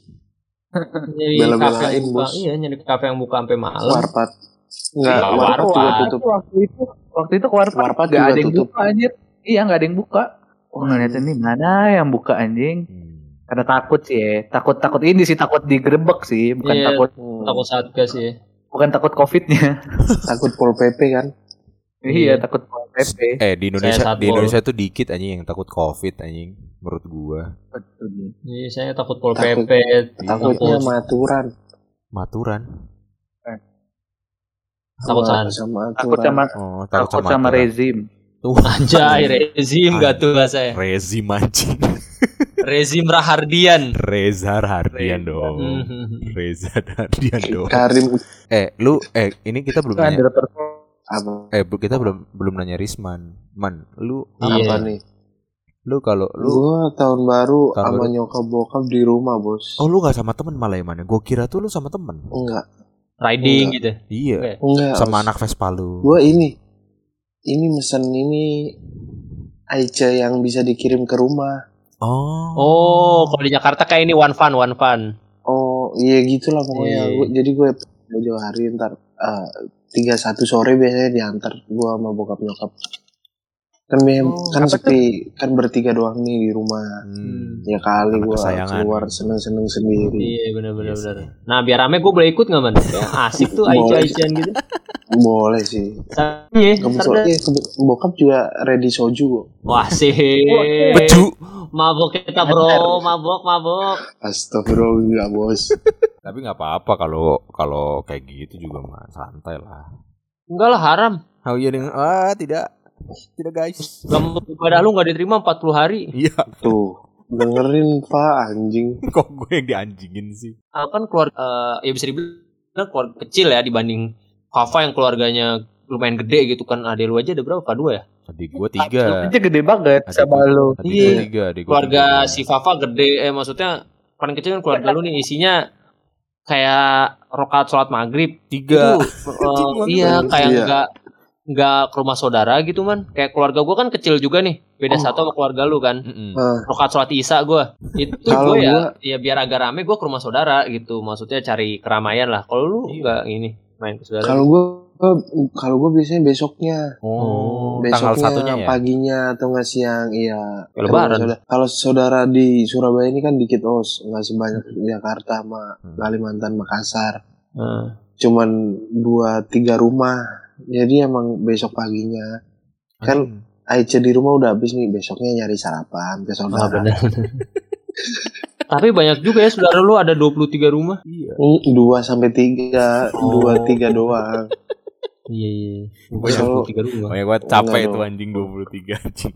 Speaker 5: Nyari
Speaker 4: Bela-belain,
Speaker 5: kafe yang buka, iya nyari kafe yang buka sampai malam.
Speaker 4: Warpat. Enggak,
Speaker 5: Iya,
Speaker 4: warpat juga tutup.
Speaker 2: Waktu itu waktu itu warpat
Speaker 4: Warpat
Speaker 2: nggak ada yang
Speaker 4: tutup.
Speaker 2: buka anjir. Iya nggak ada yang buka. Oh ngeliatin nih mana yang buka anjing.
Speaker 3: Hmm.
Speaker 2: Karena takut sih ya. Takut takut ini sih takut digerebek sih. Bukan
Speaker 5: Iya.
Speaker 2: takut
Speaker 4: Hmm,
Speaker 5: Takut satgas ya.
Speaker 2: bukan takut covidnya.
Speaker 4: takut Pol PP kan.
Speaker 5: Iya.
Speaker 2: iya takut PP.
Speaker 3: Eh di Indonesia di. Indonesia tuh dikit anjing yang takut Covid anjing menurut gua.
Speaker 2: Betul.
Speaker 5: Iya, saya takut pol
Speaker 4: Takut-
Speaker 5: PP.
Speaker 4: Takutnya
Speaker 5: takut-
Speaker 4: maturan.
Speaker 3: Maturan.
Speaker 5: Takut
Speaker 4: Sama-
Speaker 5: sana.
Speaker 4: sama
Speaker 2: Takut
Speaker 4: aturan.
Speaker 2: sama
Speaker 3: Oh,
Speaker 2: takut sama
Speaker 3: aturan.
Speaker 2: rezim.
Speaker 3: Tuh,
Speaker 5: Anjay, rezim gak tuh bahasa
Speaker 3: rezim anjing.
Speaker 5: Rezim Rahardian.
Speaker 3: Reza Hardian
Speaker 2: Reza.
Speaker 3: dong.
Speaker 5: Mhm.
Speaker 3: Reza Hardian dong.
Speaker 4: Karim
Speaker 3: Eh, lu eh ini kita belum nanya.
Speaker 4: apa?
Speaker 3: Eh, kita belum belum nanya Risman. Man, lu
Speaker 5: Iya.
Speaker 4: Apa nih?
Speaker 3: Lu kalau lu
Speaker 4: Gua tahun baru
Speaker 3: Tahun
Speaker 4: sama
Speaker 3: baru.
Speaker 4: nyokap bokap di rumah, Bos.
Speaker 3: Oh, lu gak sama temen malah ya, mana? Gue kira tuh lu sama temen.
Speaker 4: Enggak.
Speaker 5: Riding
Speaker 4: Enggak.
Speaker 5: gitu.
Speaker 3: Iya.
Speaker 4: Enggak.
Speaker 3: Sama
Speaker 4: Bos.
Speaker 3: anak Vespa lu.
Speaker 4: Gua ini ini mesen ini Aicha yang bisa dikirim ke rumah.
Speaker 3: Oh.
Speaker 5: Oh, kalau di Jakarta kayak ini one fun, one fun.
Speaker 4: Oh, iya gitulah pokoknya.
Speaker 5: Iya.
Speaker 4: Gua- jadi gue jauh hari ntar eh, tiga satu sore biasanya diantar gua sama bokap nyokap. Kan mem-
Speaker 2: Oh,
Speaker 4: kan sepi, kan bertiga doang nih di rumah.
Speaker 3: Hmm.
Speaker 4: Ya kali
Speaker 3: kesayangan.
Speaker 4: keluar seneng-seneng sendiri.
Speaker 5: Iya, benar-benar
Speaker 3: Iya
Speaker 5: benar. Nah, biar rame gue boleh ikut nggak man? Asik tuh
Speaker 4: Boleh.
Speaker 5: Aicha-Aichan gitu.
Speaker 4: Boleh sih.
Speaker 5: Iya,
Speaker 4: Kebetulan iya, kebe- bokap juga ready soju kok.
Speaker 5: Wah sih.
Speaker 3: Beju.
Speaker 5: Mabok kita bro, mabok, mabok.
Speaker 4: Astagfirullah bos.
Speaker 3: Tapi nggak apa-apa kalau kalau kayak gitu juga mah santai lah.
Speaker 5: Enggak lah haram.
Speaker 3: Oh iya dengan ah tidak tidak guys.
Speaker 5: Gak ibadah lu nggak diterima 40 hari.
Speaker 3: Iya,
Speaker 4: Tuh dengerin pak anjing.
Speaker 3: kok gue yang dianjingin sih?
Speaker 5: Ah, kan keluar eh, ya bisa dibilang keluarga kecil ya dibanding Fafa yang keluarganya lumayan gede gitu kan. Adek lu aja ada berapa? Dua ya?
Speaker 3: Adik gue tiga.
Speaker 2: aja gede banget
Speaker 3: Adik
Speaker 2: sama lu.
Speaker 3: Adik
Speaker 5: Iya.
Speaker 3: tiga. Adik gua
Speaker 5: Keluarga
Speaker 3: tiga.
Speaker 5: si Fafa gede eh maksudnya paling kecil kan keluarga lu nih isinya kayak rokat sholat maghrib
Speaker 3: tiga.
Speaker 5: itu eh, iya kayak
Speaker 4: Iya.
Speaker 5: Nggak ke rumah saudara gitu man kayak keluarga gua kan kecil juga nih beda
Speaker 4: Oh.
Speaker 5: satu sama keluarga lu kan.
Speaker 4: Nah,
Speaker 5: rokat sholat isya gua itu gua ya
Speaker 4: gua-
Speaker 5: ya biar agak rame gua ke rumah saudara gitu maksudnya cari keramaian lah kalau lu
Speaker 3: Iya.
Speaker 5: nggak ini main ke saudara
Speaker 4: kalau gue kalau gue biasanya besoknya.
Speaker 3: Oh, tanggal
Speaker 4: besoknya
Speaker 3: satunya ya.
Speaker 4: paginya atau nggak siang iya
Speaker 5: Ya, lebaran.
Speaker 4: Kalau saudara, kalau saudara di Surabaya ini kan dikit os nggak sebanyak Jakarta sama
Speaker 3: Hmm.
Speaker 4: Kalimantan Makassar
Speaker 5: Heeh.
Speaker 4: cuman dua tiga rumah jadi emang besok paginya kan
Speaker 3: Hmm.
Speaker 4: Aice di rumah udah habis nih besoknya nyari sarapan ke
Speaker 5: Ah,
Speaker 4: saudara
Speaker 5: benar. Tapi banyak juga ya saudara lu ada 23 rumah.
Speaker 3: Iya.
Speaker 4: Hmm, dua sampai tiga
Speaker 5: Oh.
Speaker 4: dua tiga doang
Speaker 5: Iya iya.
Speaker 4: Kalau-
Speaker 5: 23 rumah.
Speaker 3: Makanya gue capek
Speaker 4: Enggak
Speaker 3: tuh
Speaker 4: dong.
Speaker 3: anjing 23 anjing.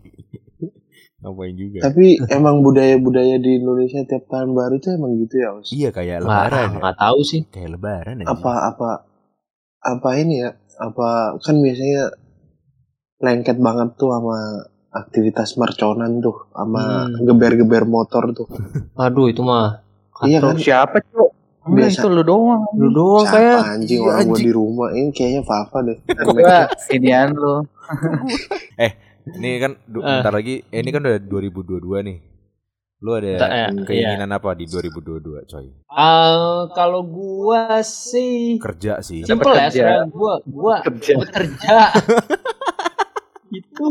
Speaker 3: Ngapain juga?
Speaker 4: tapi emang budaya-budaya di Indonesia tiap tahun baru tuh emang gitu ya os
Speaker 3: Iya kayak lebaran. ya.
Speaker 5: nggak tahu sih.
Speaker 3: Kayak lebaran aja.
Speaker 4: apa apa apa ini ya apa kan biasanya lengket banget tuh sama aktivitas merconan tuh sama
Speaker 5: Hmm.
Speaker 4: geber-geber motor tuh
Speaker 5: Aduh itu mah.
Speaker 4: iya kan
Speaker 2: Siapa? Enggak,
Speaker 4: Biasa.
Speaker 2: itu lu doang.
Speaker 5: Lu doang
Speaker 4: Siapa
Speaker 5: kayak
Speaker 4: anjing
Speaker 3: Iya,
Speaker 4: orang gua di rumah ini kayaknya Fafa deh
Speaker 2: Gua inian lu.
Speaker 3: Ini kan du-
Speaker 5: Eh.
Speaker 3: bentar lagi eh, ini kan udah 2022 nih. Lu ada
Speaker 5: eh,
Speaker 3: keinginan apa di 2022, coy?
Speaker 5: Eh, kalau gua sih
Speaker 3: Kerja sih.
Speaker 5: simple ya,
Speaker 2: kerja.
Speaker 5: gua gua
Speaker 2: Kerja.
Speaker 5: bekerja. itu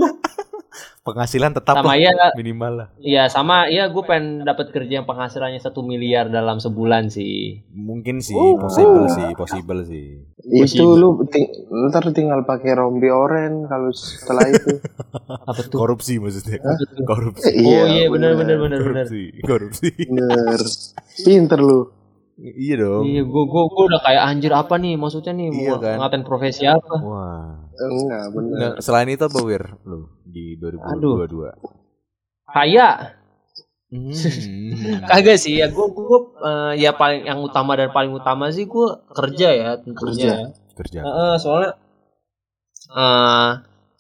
Speaker 3: Penghasilan tetap
Speaker 5: sama
Speaker 3: lah,
Speaker 5: ya
Speaker 3: minimal lah.
Speaker 5: ya sama ya gue pengen dapat kerja yang penghasilannya satu miliar dalam sebulan sih
Speaker 3: Mungkin sih,
Speaker 5: Uh.
Speaker 3: possible sih, possible sih.
Speaker 4: itu lu ting- ntar tinggal pakai rompi oren kalau setelah itu
Speaker 5: apa tuh
Speaker 3: Korupsi maksudnya.
Speaker 5: Tuh?
Speaker 3: Korupsi.
Speaker 5: oh iya benar benar benar benar
Speaker 3: Korupsi. Korupsi.
Speaker 4: bener pinter lu
Speaker 3: iya dong.
Speaker 5: iya gue gue gue udah kayak anjir apa nih maksudnya nih
Speaker 3: Iya
Speaker 5: mau
Speaker 3: kan?
Speaker 5: ngatain profesi apa
Speaker 3: Wah.
Speaker 4: enggak bener
Speaker 3: Nah, selain itu apa Wir lu di 2022?
Speaker 5: kaya
Speaker 3: Hmm.
Speaker 5: kagak sih ya gue gue eh, ya paling yang utama dan paling utama sih gue kerja ya tentunya
Speaker 3: Kerja.
Speaker 5: Heeh, soalnya eh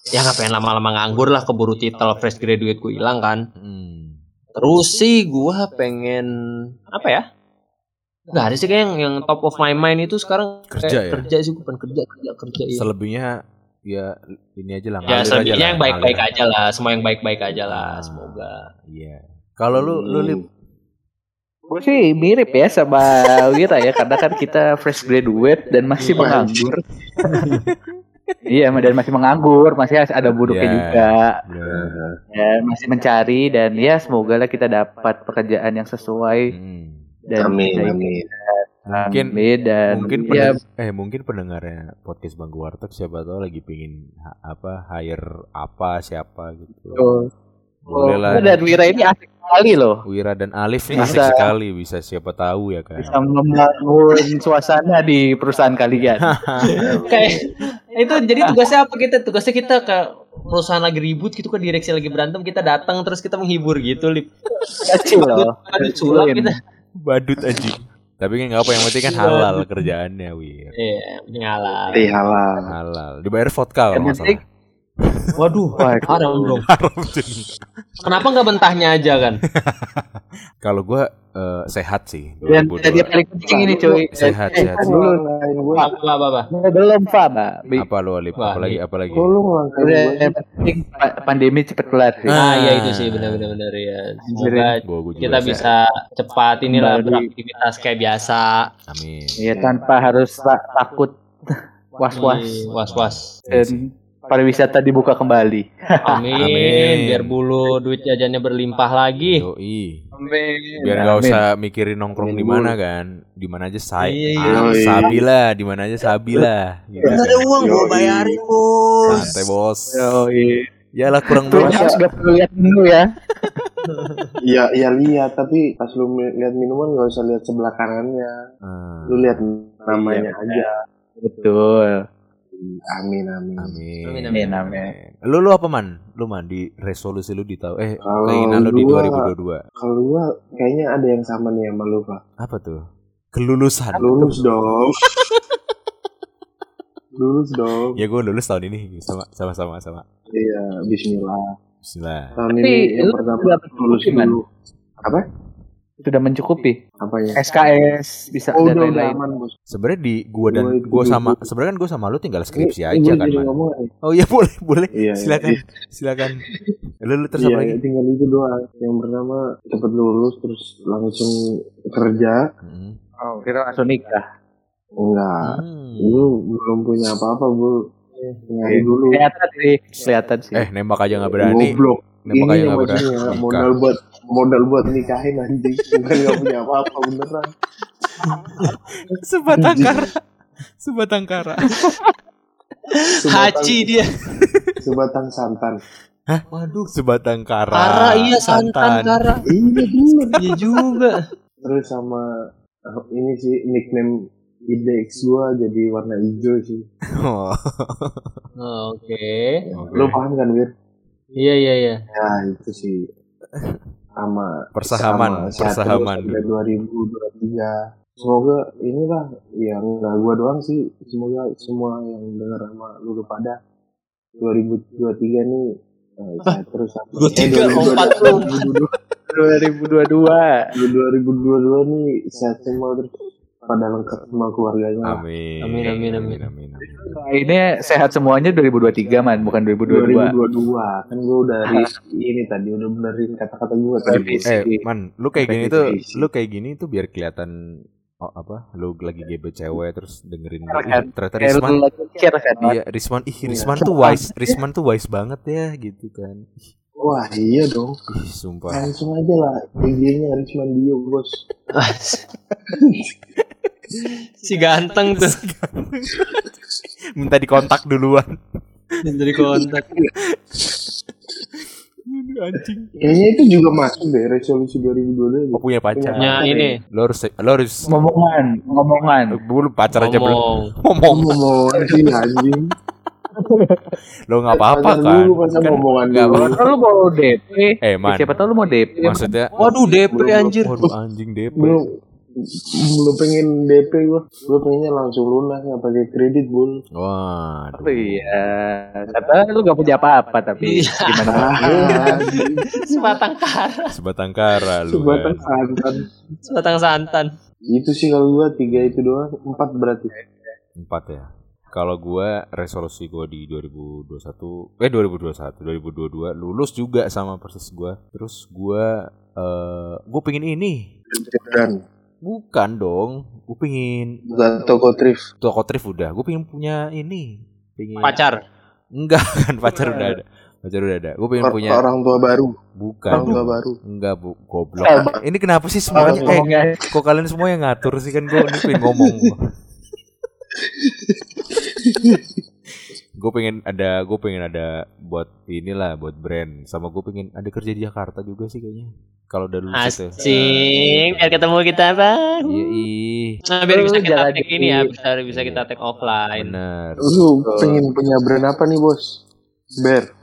Speaker 5: ya nggak pengen lama-lama nganggur lah keburu titel fresh graduate gue hilang kan
Speaker 3: Hmm.
Speaker 5: terus sih gue pengen apa ya nggak ada sih kayak yang, yang top of my mind itu sekarang
Speaker 3: Kerja ya?
Speaker 5: kerja sih pengen kerja kerja kerja iya.
Speaker 3: Selebihnya ya ini aja lah.
Speaker 5: ya selebihnya
Speaker 3: lah,
Speaker 5: yang baik-baik
Speaker 3: ngalir.
Speaker 5: aja lah semua yang baik-baik aja lah
Speaker 3: Ah.
Speaker 5: semoga
Speaker 3: Iya. Kalau lu lu Lip,
Speaker 2: Gue sih mirip ya sama Wira ya karena kan kita fresh graduate dan masih
Speaker 4: Iya.
Speaker 2: menganggur. iya dan masih menganggur, masih ada buruknya
Speaker 3: Iya.
Speaker 2: juga.
Speaker 3: Bener.
Speaker 2: Ya, masih mencari dan ya semoga lah kita dapat pekerjaan yang sesuai
Speaker 3: Hmm.
Speaker 2: Dan
Speaker 4: amin amin
Speaker 3: Mungkin
Speaker 2: dan
Speaker 3: mungkin
Speaker 2: ya
Speaker 3: pendengar, eh mungkin pendengarnya podcast Bangku Warteg siapa tahu lagi pingin ha- apa hire apa siapa gitu.
Speaker 2: Oh,
Speaker 3: Boleh lah.
Speaker 2: dan Wira ini asik sekali loh.
Speaker 3: Wira dan Alif nih asik
Speaker 2: Bisa.
Speaker 3: sekali bisa siapa tahu ya kan.
Speaker 2: Bisa membangun suasana di perusahaan kalian.
Speaker 5: kayak itu jadi tugasnya apa kita tugasnya kita ke perusahaan lagi ribut gitu kan direksi lagi berantem kita datang terus kita menghibur gitu lip
Speaker 2: Kecil loh.
Speaker 5: Sulap kita
Speaker 3: Badut anjing. Tapi kan nggak apa yang penting kan halal kerjaannya Wir.
Speaker 5: iya ini halal
Speaker 4: Teh halal
Speaker 3: Halal. Dibayar vodka kalau
Speaker 2: Yang
Speaker 3: nggak
Speaker 2: penting
Speaker 3: salah.
Speaker 5: Waduh haram dong
Speaker 3: Haram
Speaker 5: kenapa nggak mentahnya aja kan
Speaker 3: Kalau gua eh, sehat sih.
Speaker 2: Dan
Speaker 3: 2022.
Speaker 2: tadi yang paling penting ini cuy.
Speaker 3: Sehat,
Speaker 2: Eh,
Speaker 3: sehat.
Speaker 4: lu
Speaker 2: dulu
Speaker 4: gue
Speaker 5: apa apa apa
Speaker 2: belum Pak,
Speaker 3: Apa lu Alif?
Speaker 5: Wah,
Speaker 3: Apalagi apalagi?
Speaker 4: gue
Speaker 2: yang penting pa- pandemi cepet kelar sih.
Speaker 5: ah iya itu sih benar benar benar ya semoga
Speaker 3: Gua, gua juga
Speaker 5: kita
Speaker 3: sehat.
Speaker 5: bisa cepat inilah beraktivitas kayak biasa
Speaker 3: Amin.
Speaker 2: Iya tanpa harus ta- takut was-was
Speaker 5: was was
Speaker 2: dan pariwisata dibuka kembali.
Speaker 5: amin.
Speaker 3: Amin.
Speaker 5: biar bulu duit jajannya berlimpah lagi
Speaker 3: Yoi.
Speaker 2: Amin.
Speaker 3: Biar nggak usah mikirin nongkrong di mana kan. Di mana aja say.
Speaker 5: Iya,
Speaker 4: iya.
Speaker 3: Ah, Sabila, di mana aja Sabila. Gitu.
Speaker 5: uang
Speaker 4: gua bayarin,
Speaker 5: bos
Speaker 3: Santai bos.
Speaker 2: Yoi.
Speaker 3: Yalah kurang bos.
Speaker 2: harus gak perlu lihat menu ya.
Speaker 4: Iya, iya lihat, tapi pas lu lihat minuman nggak usah lihat sebelah kanannya.
Speaker 3: Ah,
Speaker 4: Lu lihat namanya aja.
Speaker 2: Betul.
Speaker 4: Amin, amin.
Speaker 3: Amin.
Speaker 5: Amin,
Speaker 2: Amin, amin.
Speaker 3: Lu lu apa man? Lu man di resolusi lu di tahun eh
Speaker 4: Kalau
Speaker 3: keinginan lu di
Speaker 4: gua-
Speaker 3: 2022.
Speaker 4: Kalau gua kayaknya ada yang sama nih sama lu, Pak.
Speaker 3: Apa tuh? Kelulusan.
Speaker 4: Lulus dong. lulus dong.
Speaker 3: Ya gue lulus tahun ini sama sama sama sama.
Speaker 4: Iya, bismillah.
Speaker 3: Bismillah.
Speaker 4: Tahun
Speaker 2: Tapi
Speaker 4: ini yang
Speaker 2: lu
Speaker 4: pertama lulus dulu. Apa?
Speaker 2: Sudah mencukupi.
Speaker 4: Apanya?
Speaker 2: SKS bisa
Speaker 4: Oh,
Speaker 2: dan lain-lain.
Speaker 3: Sebenarnya di gua dan
Speaker 4: Gua
Speaker 3: gua sama sebenarnya kan gua sama lu tinggal skripsi
Speaker 4: Ini-
Speaker 3: aja
Speaker 4: ini
Speaker 3: kan man.
Speaker 4: ngomong nih.
Speaker 3: Oh iya boleh boleh.
Speaker 4: Iya,
Speaker 3: Silakan
Speaker 4: iya.
Speaker 3: silakan. Lu, lu terus
Speaker 4: Iya,
Speaker 3: apa lagi?
Speaker 4: tinggal itu doang. Yang pertama cepet lulus terus langsung kerja.
Speaker 3: Hmm.
Speaker 2: Oh, kira langsung nikah.
Speaker 4: Enggak.
Speaker 3: Hmm.
Speaker 4: Lu belum punya apa-apa, Bu. Nyari dulu.
Speaker 2: Kelihatan sih, kelihatan sih.
Speaker 3: Eh nembak aja nggak berani.
Speaker 4: Goblok.
Speaker 3: Nembak aja
Speaker 4: Ini
Speaker 3: nggak berani.
Speaker 4: modal buat modal buat nikahin anjing. Bukan nggak punya apa-apa beneran.
Speaker 3: Sebatang kara. Sebatang kara.
Speaker 4: Sebatang-
Speaker 5: Haji dia.
Speaker 4: Sebatang santan.
Speaker 3: Waduh. Sebatang kara.
Speaker 5: Kara iya santan kara.
Speaker 4: Iya bener.
Speaker 5: Iya juga.
Speaker 4: Terus sama eh, ini sih nickname IDX gua jadi warna hijau sih.
Speaker 3: Oh.
Speaker 5: Oh, Oke.
Speaker 3: Oke.
Speaker 4: Lu paham kan, Wir?
Speaker 5: Iya iya iya.
Speaker 4: Ya itu sih sama
Speaker 3: Persahaman,
Speaker 4: sama
Speaker 3: persahaman
Speaker 4: terus sampai 2023. Semoga inilah yang nggak gua doang sih, semoga semua yang dengar sama lu pada 2023 nih eh, terus sampai
Speaker 5: 23,
Speaker 4: eh, 2022
Speaker 2: 2022.
Speaker 4: 2022 nih sehat semua terus pada lengkap semua keluarganya.
Speaker 3: Amin.
Speaker 5: Amin, amin, amin.
Speaker 3: amin, amin.
Speaker 2: Ini sehat semuanya 2023 man, bukan 2022.
Speaker 4: 2022 kan gua udah dari ini tadi udah benerin kata-kata gua tadi.
Speaker 3: Eh, man, lu kayak gini tuh, lu kayak gini tuh biar kelihatan oh, apa? Lu lagi gebet cewek terus dengerin
Speaker 2: Kan.
Speaker 3: ih, ternyata Risman.
Speaker 2: kan.
Speaker 3: Iya, Risman, ih Risman tuh wise, Risman tuh wise banget ya gitu kan.
Speaker 4: Wah iya dong.
Speaker 3: Ih, sumpah.
Speaker 4: Langsung aja lah IG-nya Risman Dio bos.
Speaker 5: si ganteng tuh.
Speaker 3: Minta dikontak duluan.
Speaker 5: Dari kontak.
Speaker 3: Aduh, Anjing.
Speaker 4: Kayaknya itu juga masuk deh resolusi 2022
Speaker 3: Oh, punya pacar.
Speaker 5: Punya ini.
Speaker 3: Lo harus lo harus
Speaker 2: Ngomongan, ngomongan.
Speaker 3: belum pacar aja belum
Speaker 5: Ngomong.
Speaker 3: ngomong.
Speaker 4: Ngomongan sih anjing.
Speaker 3: Lo nggak apa-apa kan?
Speaker 4: dulu
Speaker 3: Kan
Speaker 4: ngomongan
Speaker 2: tahu lu mau DP?
Speaker 3: Eh, man.
Speaker 2: Siapa tahu lu mau DP?
Speaker 3: Maksudnya
Speaker 5: Waduh DP anjir.
Speaker 3: Waduh anjing DP.
Speaker 4: Belum belum pengen DP gua. Gua pengennya langsung lunas nggak pakai kredit bul.
Speaker 3: Wah.
Speaker 2: Oh iya, kata lu gak punya apa-apa tapi
Speaker 5: Iya.
Speaker 2: gimana?
Speaker 4: Ah,
Speaker 5: Sebatang kara.
Speaker 3: Sebatang kara lu.
Speaker 4: Sebatang
Speaker 3: kan.
Speaker 4: santan.
Speaker 5: Sebatang santan.
Speaker 4: Itu sih kalau gua tiga itu doang, empat berarti.
Speaker 3: Empat ya. Kalau gua resolusi gua di 2021 eh 2021 2022 lulus juga sama persis gua. Terus gua eh gua pengen ini.
Speaker 4: Dan
Speaker 3: Bukan dong. Gua pengen
Speaker 4: bukan toko thrift.
Speaker 3: toko thrift udah. Gua pengen punya ini. Pengen
Speaker 5: Pacar.
Speaker 3: Enggak kan pacar udah ada. Pacar udah ada. Gua pengen
Speaker 4: Or-
Speaker 3: punya
Speaker 4: Orang tua baru.
Speaker 3: bukan.
Speaker 4: Orang tua
Speaker 3: dong.
Speaker 4: baru.
Speaker 3: Enggak, Bu. Goblok.
Speaker 2: Eh,
Speaker 3: Ini kenapa sih semuanya eh kok kalian semua yang ngatur sih kan gua ini pengen ngomong. gue pengen ada gue pengen ada buat inilah buat brand. Sama gue pengen ada kerja di Jakarta juga sih kayaknya. Kalau udah lulus itu.
Speaker 5: Asing. Biar ketemu kita bang.
Speaker 3: iya
Speaker 5: Nah, biar bisa kita take ini ya, bisa bisa kita take offline.
Speaker 3: bener.
Speaker 4: Lu pengen punya brand apa nih bos? Bear.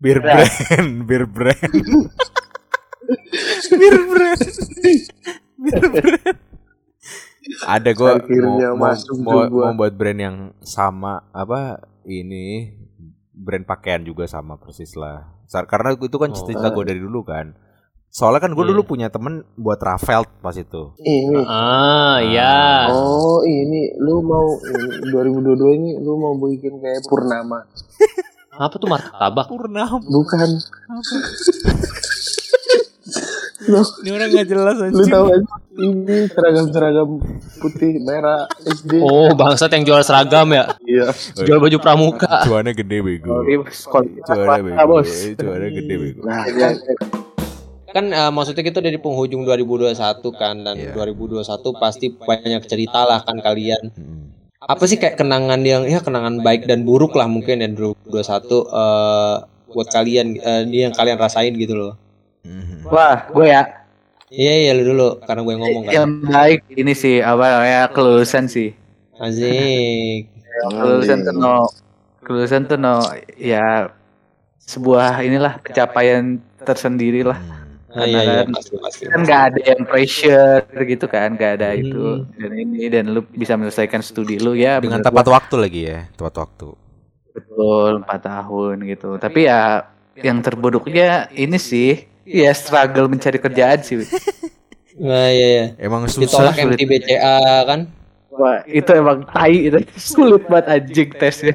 Speaker 3: bir brand bir brand. Bir brand. Bir brand. Ada gue mau, mau,
Speaker 4: masuk
Speaker 3: mau, mau buat brand yang sama apa ini brand pakaian juga sama persis lah karena itu kan
Speaker 5: Oh.
Speaker 3: cita-cita gue dari dulu kan soalnya kan gue
Speaker 5: Iya.
Speaker 3: dulu punya temen buat Ravel pas itu
Speaker 4: Ini.
Speaker 5: Ah, ya.
Speaker 4: Oh ini lu mau ini, 2022 ini lu mau bikin kayak Purnama?
Speaker 5: Apa tuh martabak?
Speaker 3: Purnama
Speaker 4: Bukan.
Speaker 3: Ini orang nggak jelas aja
Speaker 4: Lu tahu aja ini seragam-seragam putih merah SD.
Speaker 5: Oh, bangsat yang jual seragam ya.
Speaker 4: Iya.
Speaker 5: Jual baju pramuka.
Speaker 3: cuannya gede bego cuannya bego
Speaker 2: bos?
Speaker 3: cuannya gede bego
Speaker 4: Nah,
Speaker 2: Iya.
Speaker 6: kan eh, maksudnya kita dari penghujung 2021 kan dan
Speaker 3: Iya.
Speaker 6: 2021 pasti banyak cerita lah kan kalian
Speaker 3: Mm.
Speaker 6: apa sih kayak kenangan yang ya kenangan baik dan buruk lah mungkin yang 2021 eh buat kalian eh, ini yang kalian rasain gitu loh.
Speaker 2: Wah, gue ya.
Speaker 6: Iya iya lu dulu karena gue ngomong kan?
Speaker 2: Yang baik ini sih apa namanya kelulusan sih.
Speaker 6: asik
Speaker 2: Kelulusan tuh no, kelulusan tuh no ya sebuah inilah pencapaian tersendiri lah.
Speaker 6: ah, iya iya pasti pasti.
Speaker 2: Kan nggak ada yang pressure gitu kan nggak ada
Speaker 6: Hmm.
Speaker 2: itu dan ini dan lu bisa menyelesaikan studi lu ya
Speaker 3: dengan tepat waktu lagi ya tepat waktu.
Speaker 2: Gua betul empat tahun gitu. Tapi ya yang terburuknya ini sih ya struggle mencari kerjaan sih
Speaker 6: nah iya iya
Speaker 3: emang susah
Speaker 6: ditolak
Speaker 2: sulit.
Speaker 6: MTBCA kan
Speaker 2: Wah, itu emang tai itu sulit banget anjing tesnya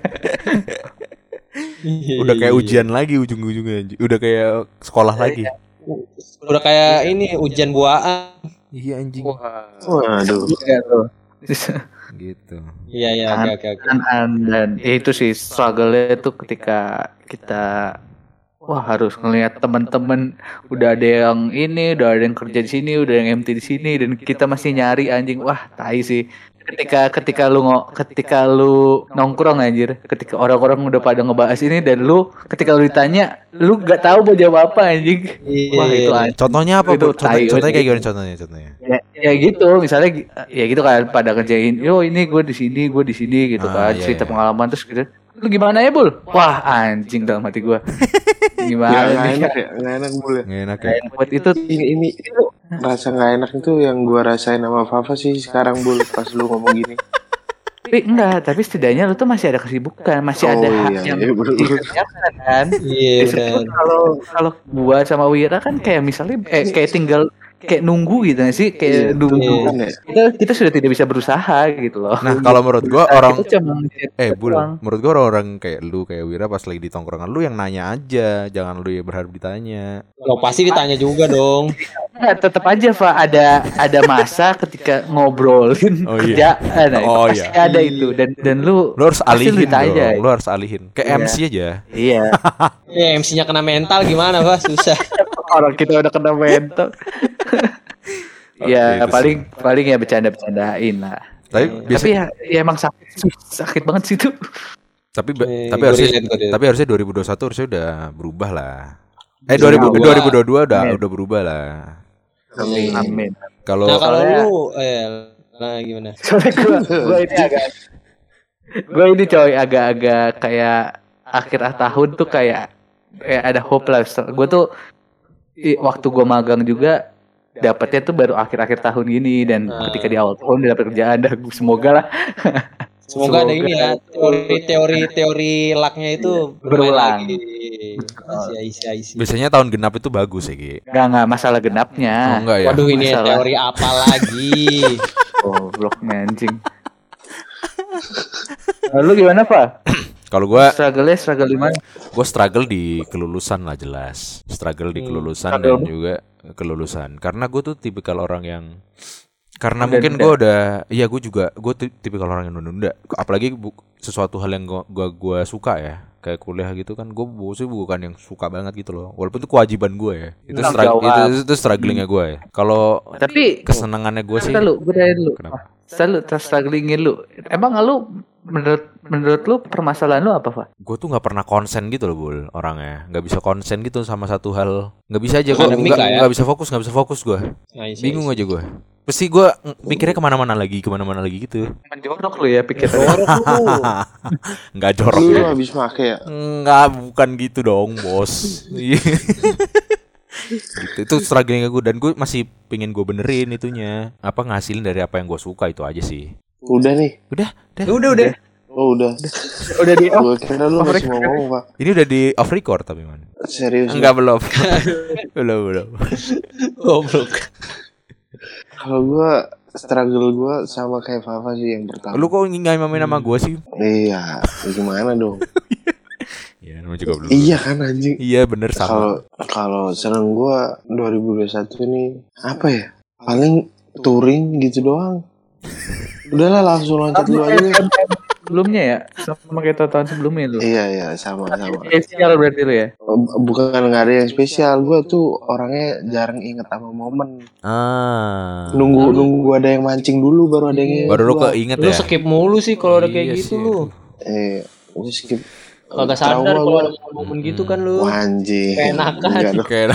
Speaker 3: udah kayak ujian lagi ujung-ujungnya anjing. udah kayak sekolah lagi
Speaker 6: udah kayak ini ujian buaan
Speaker 3: iya anjing
Speaker 4: Waduh.
Speaker 2: Iya tuh.
Speaker 3: gitu.
Speaker 5: Iya iya oke oke oke.
Speaker 2: dan, dan ya itu sih struggle-nya tuh ketika kita wah harus ngelihat teman-teman udah ada yang ini udah ada yang kerja di sini udah yang MT di sini dan kita masih nyari anjing wah tai sih ketika ketika lu ngo, ketika lu nongkrong anjir ketika orang-orang udah pada ngebahas ini dan lu ketika lu ditanya lu nggak tahu mau jawab apa anjing
Speaker 5: Iya,
Speaker 2: wah itu anjing
Speaker 3: Contohnya apa?
Speaker 2: Itu
Speaker 3: Bu? Contoh, contohnya kayak gimana contohnya contohnya?
Speaker 2: ya, ya gitu misalnya ya gitu kan pada kerjain yo ini gue di sini gue di sini gitu
Speaker 3: Ah,
Speaker 2: kan
Speaker 3: iya,
Speaker 2: cerita
Speaker 3: iya.
Speaker 2: pengalaman terus gitu lu gimana ya bul? Wah anjing dalam hati gue
Speaker 4: Ya
Speaker 2: gimana
Speaker 4: nggak
Speaker 2: nih
Speaker 4: enak ya, nggak enak boleh.
Speaker 3: Nggak enak ya.
Speaker 2: buat itu.
Speaker 4: Ini ini rasa nggak enak itu yang gua rasain sama Fafa sih sekarang bul pas lu ngomong gini.
Speaker 2: tapi enggak tapi setidaknya lu tuh masih ada kesibukan masih
Speaker 4: Oh,
Speaker 2: ada hak
Speaker 4: iya,
Speaker 2: yang
Speaker 4: iya,
Speaker 2: dikerjakan kan?
Speaker 5: Iya
Speaker 2: kalau kalau gua sama Wira kan kayak misalnya eh, kayak tinggal kayak nunggu gitu sih kayak nunggu
Speaker 5: Iya.
Speaker 4: Kan ya?
Speaker 2: kita kita sudah tidak bisa berusaha gitu loh
Speaker 3: Nah, kalau menurut gua orang eh bul, menurut gua orang-orang kayak lu kayak Wira pas lagi di tongkrongan lu yang nanya aja, jangan lu yang berharap ditanya.
Speaker 5: Lo pasti ditanya juga dong.
Speaker 2: Nggak, tetap aja Pak ada ada masa ketika ngobrolin
Speaker 3: Oh, iya.
Speaker 2: kerjaan nah, itu
Speaker 3: Oh,
Speaker 2: pasti
Speaker 3: iya.
Speaker 2: ada itu dan dan lu
Speaker 3: Lu harus
Speaker 2: pasti
Speaker 3: alihin
Speaker 2: ditanya.
Speaker 3: dong, lu harus alihin. Kayak
Speaker 2: Iya.
Speaker 3: MC aja.
Speaker 2: iya
Speaker 5: Ya MC-nya kena mental gimana Pak? Susah.
Speaker 2: orang kita udah kena mental Ya paling paling ya bercanda-bercandain lah
Speaker 3: Tapi biasa
Speaker 2: tapi ya, ya emang sakit sakit banget sih itu
Speaker 3: tapi
Speaker 5: Eh,
Speaker 3: tapi
Speaker 5: gua
Speaker 3: harusnya
Speaker 5: relate, gua relate.
Speaker 3: tapi harusnya 2021 harusnya udah berubah lah. Eh
Speaker 2: Iya,
Speaker 3: 2000,
Speaker 5: gua-
Speaker 3: 2022 udah
Speaker 2: Amin.
Speaker 3: udah berubah lah.
Speaker 4: Amin.
Speaker 2: amin
Speaker 3: Kalau
Speaker 5: Nah kalau lu eh nah gimana?
Speaker 2: soalnya gua gua ini agak gua ini coy agak-agak kayak akhir tahun tuh kayak kayak ada hope lah gue tuh waktu gua magang juga dapatnya tuh baru akhir-akhir tahun gini dan
Speaker 5: Ah.
Speaker 2: ketika di awal tahun dia dapat kerjaan dah semoga lah
Speaker 5: Semoga, ada
Speaker 2: Semoga.
Speaker 5: ini ya teori-teori teori lucknya itu
Speaker 2: Berulang.
Speaker 5: lagi. Asia Asia Asia.
Speaker 3: biasanya tahun genap itu bagus ya, Ki.
Speaker 2: nggak nggak masalah genapnya
Speaker 3: Oh, enggak ya?
Speaker 5: Waduh ini
Speaker 2: Masalah.
Speaker 5: teori apa lagi?
Speaker 2: oh blok anjing Lalu gimana Pak?
Speaker 3: Kalau gua
Speaker 2: Struggle-nya struggle di mana?
Speaker 3: gue struggle di kelulusan lah jelas struggle di
Speaker 5: Hmm,
Speaker 3: kelulusan
Speaker 2: struggle.
Speaker 3: dan juga kelulusan karena gue tuh tipikal orang yang karena
Speaker 2: Nunda-nunda.
Speaker 3: mungkin gue udah iya gue juga gue tipikal orang yang nunda apalagi bu- sesuatu hal yang gue gua, suka ya kayak kuliah gitu kan gue sih bukan yang suka banget gitu loh walaupun itu kewajiban gue ya itu
Speaker 2: Tanggung
Speaker 3: struggle itu,
Speaker 2: jawab.
Speaker 3: itu strugglingnya gue ya kalau
Speaker 2: Tapi
Speaker 3: kesenangannya gue sih
Speaker 2: Kita lu, gue dulu.
Speaker 3: Kenapa?
Speaker 2: Selalu strugglingin lu. Emang lu menurut menurut lu permasalahan lu apa, Pak?
Speaker 3: gue tuh nggak pernah konsen gitu loh bul orangnya nggak bisa konsen gitu sama satu hal nggak bisa aja gue nggak
Speaker 5: ya.
Speaker 3: nggak bisa fokus nggak bisa fokus gue
Speaker 5: Nah, Asia,
Speaker 3: bingung
Speaker 5: Asia.
Speaker 3: aja gue pasti gue mikirnya ke mana-mana lagi ke mana-mana lagi gitu
Speaker 2: Menjorok lu ya pikirannya.
Speaker 5: Jorok lu.
Speaker 3: jorok
Speaker 4: Lu,
Speaker 3: ya
Speaker 4: habis make ya?
Speaker 3: nggak bukan gitu dong bos Iya. gitu itu strugglingnya gue dan gue masih pengen gue benerin itunya apa ngasilin dari apa yang gue suka itu aja sih
Speaker 4: Udah nih.
Speaker 3: udah udah
Speaker 5: Udah udah.
Speaker 4: Oh udah.
Speaker 2: Udah di off.
Speaker 4: Kira lu masih mau ngomong pak.
Speaker 3: ini udah di off record tapi man
Speaker 4: Serius.
Speaker 3: enggak belum belum belum
Speaker 5: Goblok.
Speaker 4: Kalau gue struggle gue sama kayak Fafa sih yang pertama.
Speaker 3: lu kok nggak main nama gue sih
Speaker 4: Iya. ya Gimana dong?
Speaker 3: ya namanya juga belum
Speaker 4: iya kan anjing.
Speaker 3: iya bener sama
Speaker 4: Kalau kalau seneng gue 2021 nih apa ya? Paling touring gitu doang. Udahlah langsung loncat dulu aja.
Speaker 2: Sebelumnya ya, sama kayak tahun sebelumnya lu.
Speaker 4: Iya iya sama sama.
Speaker 2: Spesial berarti lu ya.
Speaker 4: Bukan nggak ada yang spesial. Gue tuh orangnya jarang inget sama momen.
Speaker 3: ah
Speaker 4: Nunggu nunggu ada yang mancing dulu baru ada yang inget
Speaker 3: baru lu keinget
Speaker 5: Lu
Speaker 3: ya
Speaker 5: skip mulu sih kalau ada kayak
Speaker 3: Iya
Speaker 5: gitu
Speaker 3: sih,
Speaker 5: lu.
Speaker 4: Eh, gue skip.
Speaker 5: Kagak sadar kalau ada momen gitu kan lu.
Speaker 4: Wah, anjing.
Speaker 5: Keenakan.
Speaker 4: Enggak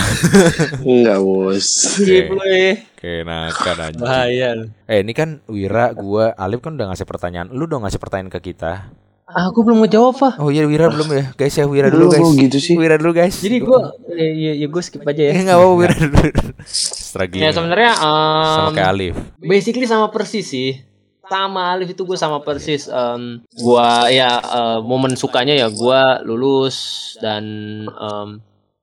Speaker 4: Enggak bos.
Speaker 5: Skip lu ya.
Speaker 3: kayak nakan aja
Speaker 5: Bahaya lu.
Speaker 3: eh ini kan Wira gua Alif kan udah ngasih pertanyaan lu dong ngasih pertanyaan ke kita
Speaker 5: Aku belum ngejawab, Pak.
Speaker 3: oh iya Wira belum ya guys ya Wira
Speaker 4: Lu
Speaker 3: dulu guys
Speaker 4: gitu sih?
Speaker 3: Wira dulu guys
Speaker 5: Jadi gua ya, ya, ya gua skip aja ya.
Speaker 3: Eh nggak apa Wira dulu. Struggling.
Speaker 5: Ya sebenarnya
Speaker 3: sama
Speaker 5: um,
Speaker 3: kayak Alif.
Speaker 5: basically sama persis sih sama Alif itu gue sama persis Em, gua ya eh, momen sukanya ya gua lulus dan em,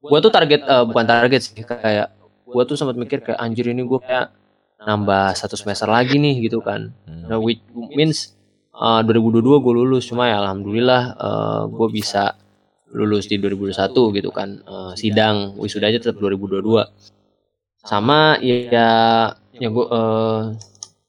Speaker 5: gua tuh target eh, bukan target sih kayak gua tuh sempat mikir kayak anjir ini gua kayak nambah satu semester lagi nih gitu kan.
Speaker 3: Hmm.
Speaker 5: nah, which means eh, 2022 gue lulus cuma ya alhamdulillah eh, gue bisa lulus di 2021 gitu kan Eh, sidang wisuda aja tetap 2022 sama ya ya gue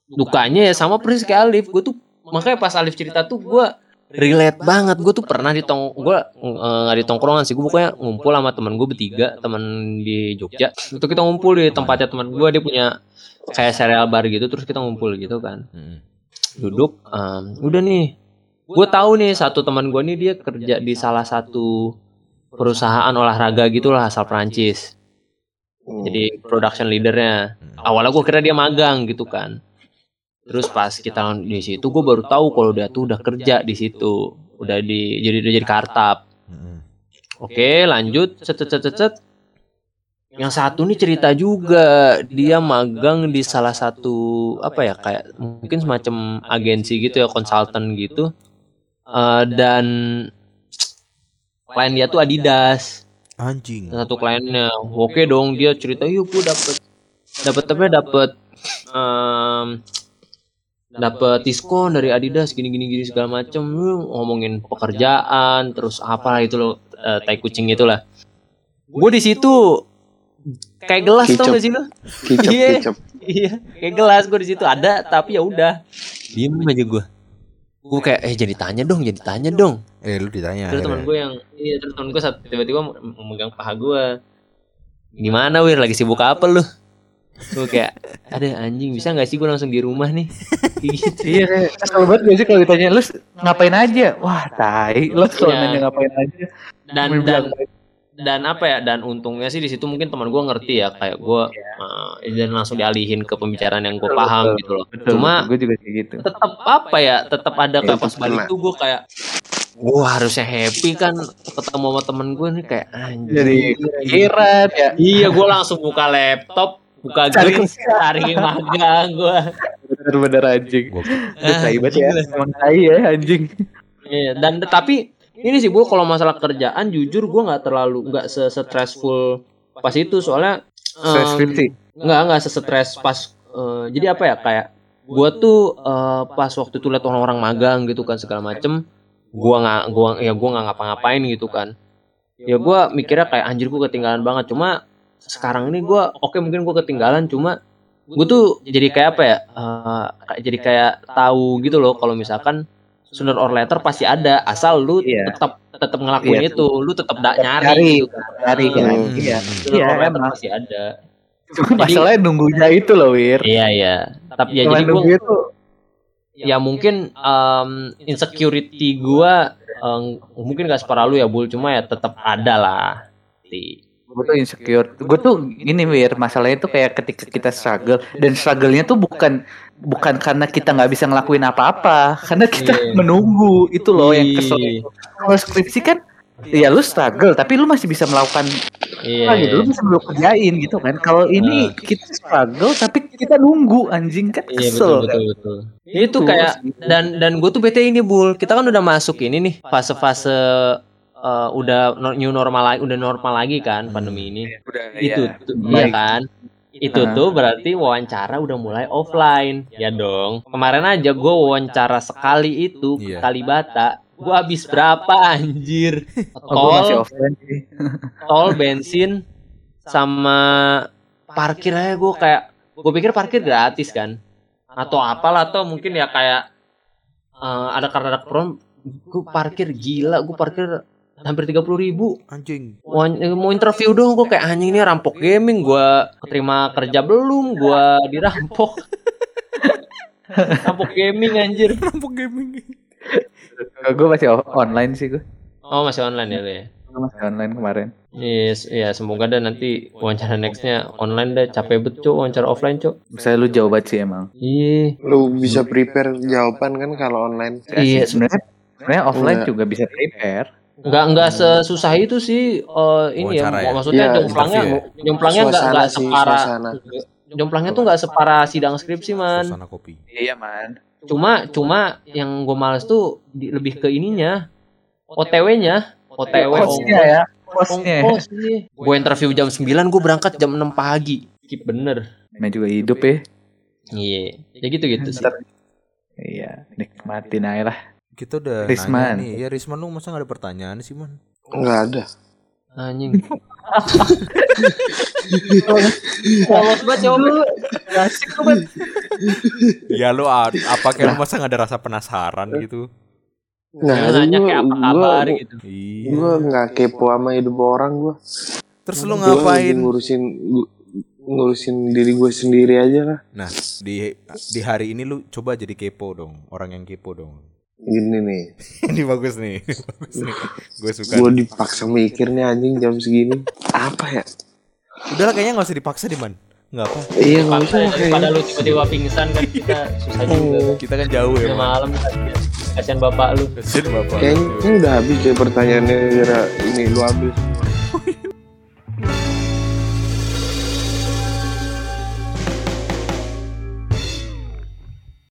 Speaker 5: dukanya ya sama persis kayak Alif. Gue tuh makanya pas Alif cerita tuh gue relate banget. Gue tuh pernah di tong gue eh, nggak di tongkrongan sih. Gue pokoknya ngumpul sama teman gue bertiga teman di Jogja. Itu kita ngumpul di tempatnya teman gue dia punya kayak serial bar gitu terus kita ngumpul gitu kan.
Speaker 3: Mm-mm.
Speaker 5: duduk em, udah nih. Gue tahu nih satu teman gue nih dia kerja di salah satu perusahaan olahraga gitulah asal Prancis
Speaker 4: Hmm.
Speaker 5: jadi production leadernya. Awalnya gue kira dia magang gitu kan terus pas kita di situ gue baru tahu kalau dia tuh udah kerja di situ. Udah di jadi udah jadi kartap. Oke lanjut. Cet cet cet cet, yang satu nih cerita juga. Dia magang di salah satu apa ya kayak mungkin semacam agensi gitu ya konsultan gitu. Eh, dan klien dia tuh Adidas.
Speaker 3: Anjing.
Speaker 5: satu kliennya. Oke dong dia cerita yuk gue dapet. Dapet apa ya, dapet em, dapet diskon dari Adidas gini gini gini segala macem. Ngomongin pekerjaan terus apa itu loh eh, tai kucing itulah. Gue di situ kayak gelas tau gak sih lo Iya. iya kayak gelas gue di situ. Ada tapi ya udah. Diem aja gue gue kayak eh jadi tanya dong jadi tanya dong.
Speaker 3: Eh lu ditanya.
Speaker 5: terus teman
Speaker 3: akhirnya.
Speaker 5: gue yang iya terus teman gue tiba-tiba memegang paha gue gimana wir? Lagi sibuk apa lu gue kayak ada anjing bisa nggak sih gue langsung di rumah nih Kayak gitu
Speaker 2: Iya, kayak kesel banget gak sih kalau ditanya lu ngapain aja? Wah, tai. Lu kalau
Speaker 5: Iya.
Speaker 2: nanya ngapain aja.
Speaker 5: dan
Speaker 2: Gue
Speaker 5: dan
Speaker 2: bilang,
Speaker 5: dan apa ya dan untungnya sih di situ mungkin teman gue ngerti ya kayak gue eh, dan langsung dialihin ke pembicaraan yang gue paham
Speaker 2: betul.
Speaker 5: gitu loh
Speaker 2: betul,
Speaker 5: cuma
Speaker 2: gue juga kayak gitu.
Speaker 5: tetap apa ya tetap ada kayak
Speaker 4: Tetep
Speaker 5: pas balik tuh gue kayak gue harusnya happy kan ketemu sama temen gue nih kayak anjing
Speaker 2: Jadi pikiran ya.
Speaker 5: Iya, gue langsung buka laptop, buka
Speaker 2: Cari
Speaker 5: cari magang gue.
Speaker 2: Bener-bener anjing.
Speaker 3: Gua-
Speaker 2: Lu tai banget ya. Emang tai ya anjing.
Speaker 5: Iya, dan tapi ini sih gue kalau masalah kerjaan jujur gue nggak terlalu nggak se stressful pas itu soalnya
Speaker 2: Stress fifty.
Speaker 5: nggak nggak sesetres pas eh, jadi apa ya kayak gue tuh eh, pas waktu itu liat orang-orang magang gitu kan segala macem gue nggak gua ya gue nggak ngapa-ngapain gitu kan ya gue mikirnya kayak anjir gue ketinggalan banget cuma sekarang ini gue oke mungkin gue ketinggalan cuma gue tuh jadi kayak apa ya eh, kayak- jadi kayak tahu gitu loh kalau misalkan sooner or later pasti ada asal lu
Speaker 2: Iya.
Speaker 5: tetap tetap ngelakuin
Speaker 2: Iya.
Speaker 5: itu lu tetap da- nyari,
Speaker 2: Nyari,
Speaker 5: gitu kan.
Speaker 2: Nyari kan.
Speaker 4: Hmm.
Speaker 2: Iya.
Speaker 5: Sooner or later pasti ada
Speaker 2: Cuma masalahnya nunggunya itu loh, Wir.
Speaker 5: iya iya tapi ya jadi gue
Speaker 2: itu
Speaker 5: ya mungkin um, insecurity gua um, mungkin gak separah lu ya bul cuma ya tetap ada lah Di-
Speaker 2: gue tuh insecure. Gue tuh ini wir masalahnya tuh kayak ketika kita struggle dan struggle-nya tuh bukan bukan karena kita nggak bisa ngelakuin apa-apa karena kita
Speaker 5: Iya.
Speaker 2: menunggu. Itu loh yang kesel.
Speaker 5: Iya.
Speaker 2: kalau skripsi kan ya lu struggle tapi lu masih bisa melakukan
Speaker 5: iya.
Speaker 2: apa gitu. Lu bisa lu kerjain gitu kan. Kalau ini kita struggle tapi kita nunggu anjing kan
Speaker 5: iya
Speaker 2: kesel
Speaker 5: betul
Speaker 2: kan?
Speaker 5: betul. Betul itu kayak dan dan gue tuh bete ini bul. Kita kan udah masuk ini nih fase-fase uh, udah new normal lagi udah normal lagi kan pandemi ini.
Speaker 2: Udah,
Speaker 5: itu
Speaker 2: ya.
Speaker 5: tuh, iya kan? Itu
Speaker 2: Ah.
Speaker 5: tuh berarti wawancara udah mulai offline. Ya dong. Kemarin aja gue wawancara sekali itu ke
Speaker 3: Iya.
Speaker 5: Kalibata. Gue habis berapa anjir?
Speaker 2: Oh,
Speaker 5: tol tol bensin sama parkir aja gue kayak gue pikir parkir gratis kan? Atau apalah atau mungkin ya kayak eh, ada karena ada gue parkir gila gue parkir hampir tiga puluh ribu.
Speaker 3: Anjing.
Speaker 5: Wan- mau interview dong gue kayak anjing ini rampok gaming gue keterima kerja belum gue dirampok. Rampok gaming anjir.
Speaker 3: Rampok gaming.
Speaker 2: gue masih online sih gue
Speaker 5: oh masih online ya lu ya
Speaker 2: masih online kemarin.
Speaker 5: Yes, ya semoga deh nanti wawancara nextnya online deh. Capek bet cok wawancara offline cok
Speaker 2: saya lu jauh banget sih emang.
Speaker 5: Iya.
Speaker 4: Lu bisa prepare jawaban kan kalau online.
Speaker 5: Iya,
Speaker 2: sebenarnya sebenarnya offline
Speaker 4: Enggak.
Speaker 2: juga bisa prepare
Speaker 5: nggak nggak sesusah itu sih eh, ini ya,
Speaker 3: ya?
Speaker 5: maksudnya
Speaker 4: Iya,
Speaker 5: jomplangnya
Speaker 3: interview
Speaker 5: jomplangnya nggak nggak separah jomplangnya tuh nggak separah sidang skripsi man.
Speaker 3: Kopi.
Speaker 2: iya man.
Speaker 5: Cuma cuma yang gue males tuh di- lebih ke ininya. OTW-nya OTW
Speaker 2: hostnya ya hostnya
Speaker 5: ongkos nih gue interview jam 9 gue berangkat jam 6 pagi. Skip bener.
Speaker 2: Namanya juga hidup ya.
Speaker 5: Iya. Ya gitu gitu sih
Speaker 2: iya nikmatin aja lah
Speaker 3: Kita udah
Speaker 2: Risman.
Speaker 3: nanya nih. Ya Risman lu masa gak ada pertanyaan sih, Man?
Speaker 4: Enggak ada.
Speaker 5: anjing polos banget jawabnya
Speaker 2: asik tuh man
Speaker 3: ya lu apa kayak lu masa nggak ada rasa penasaran gitu?
Speaker 4: Nah,
Speaker 5: Jangan nanya
Speaker 4: gua-
Speaker 5: kayak apa
Speaker 4: gua-
Speaker 5: kabar gitu.
Speaker 3: Iya.
Speaker 4: Gue nggak kepo sama hidup orang gue.
Speaker 3: Terus lu
Speaker 4: Gua
Speaker 3: ngapain?
Speaker 4: ngurusin gu- ngurusin diri gue sendiri aja lah.
Speaker 3: Nah, di di hari ini lu coba jadi kepo dong, orang yang kepo dong.
Speaker 4: Gini nih,
Speaker 3: ini bagus nih. bagus nih. Gue suka.
Speaker 4: gue dipaksa mikir nih anjing jam segini. Apa ya?
Speaker 3: Udah lah, kayaknya nggak usah dipaksa deh, Man. Nggak apa.
Speaker 4: Iya nggak usah
Speaker 5: ya, daripada lu tiba-tiba pingsan kan kita susah juga.
Speaker 3: Kita kan jauh ya,
Speaker 5: malam kasihan, kasihan bapak lu.
Speaker 3: Kasian bapak.
Speaker 4: Kayaknya udah habis deh pertanyaannya gara ini lu habis.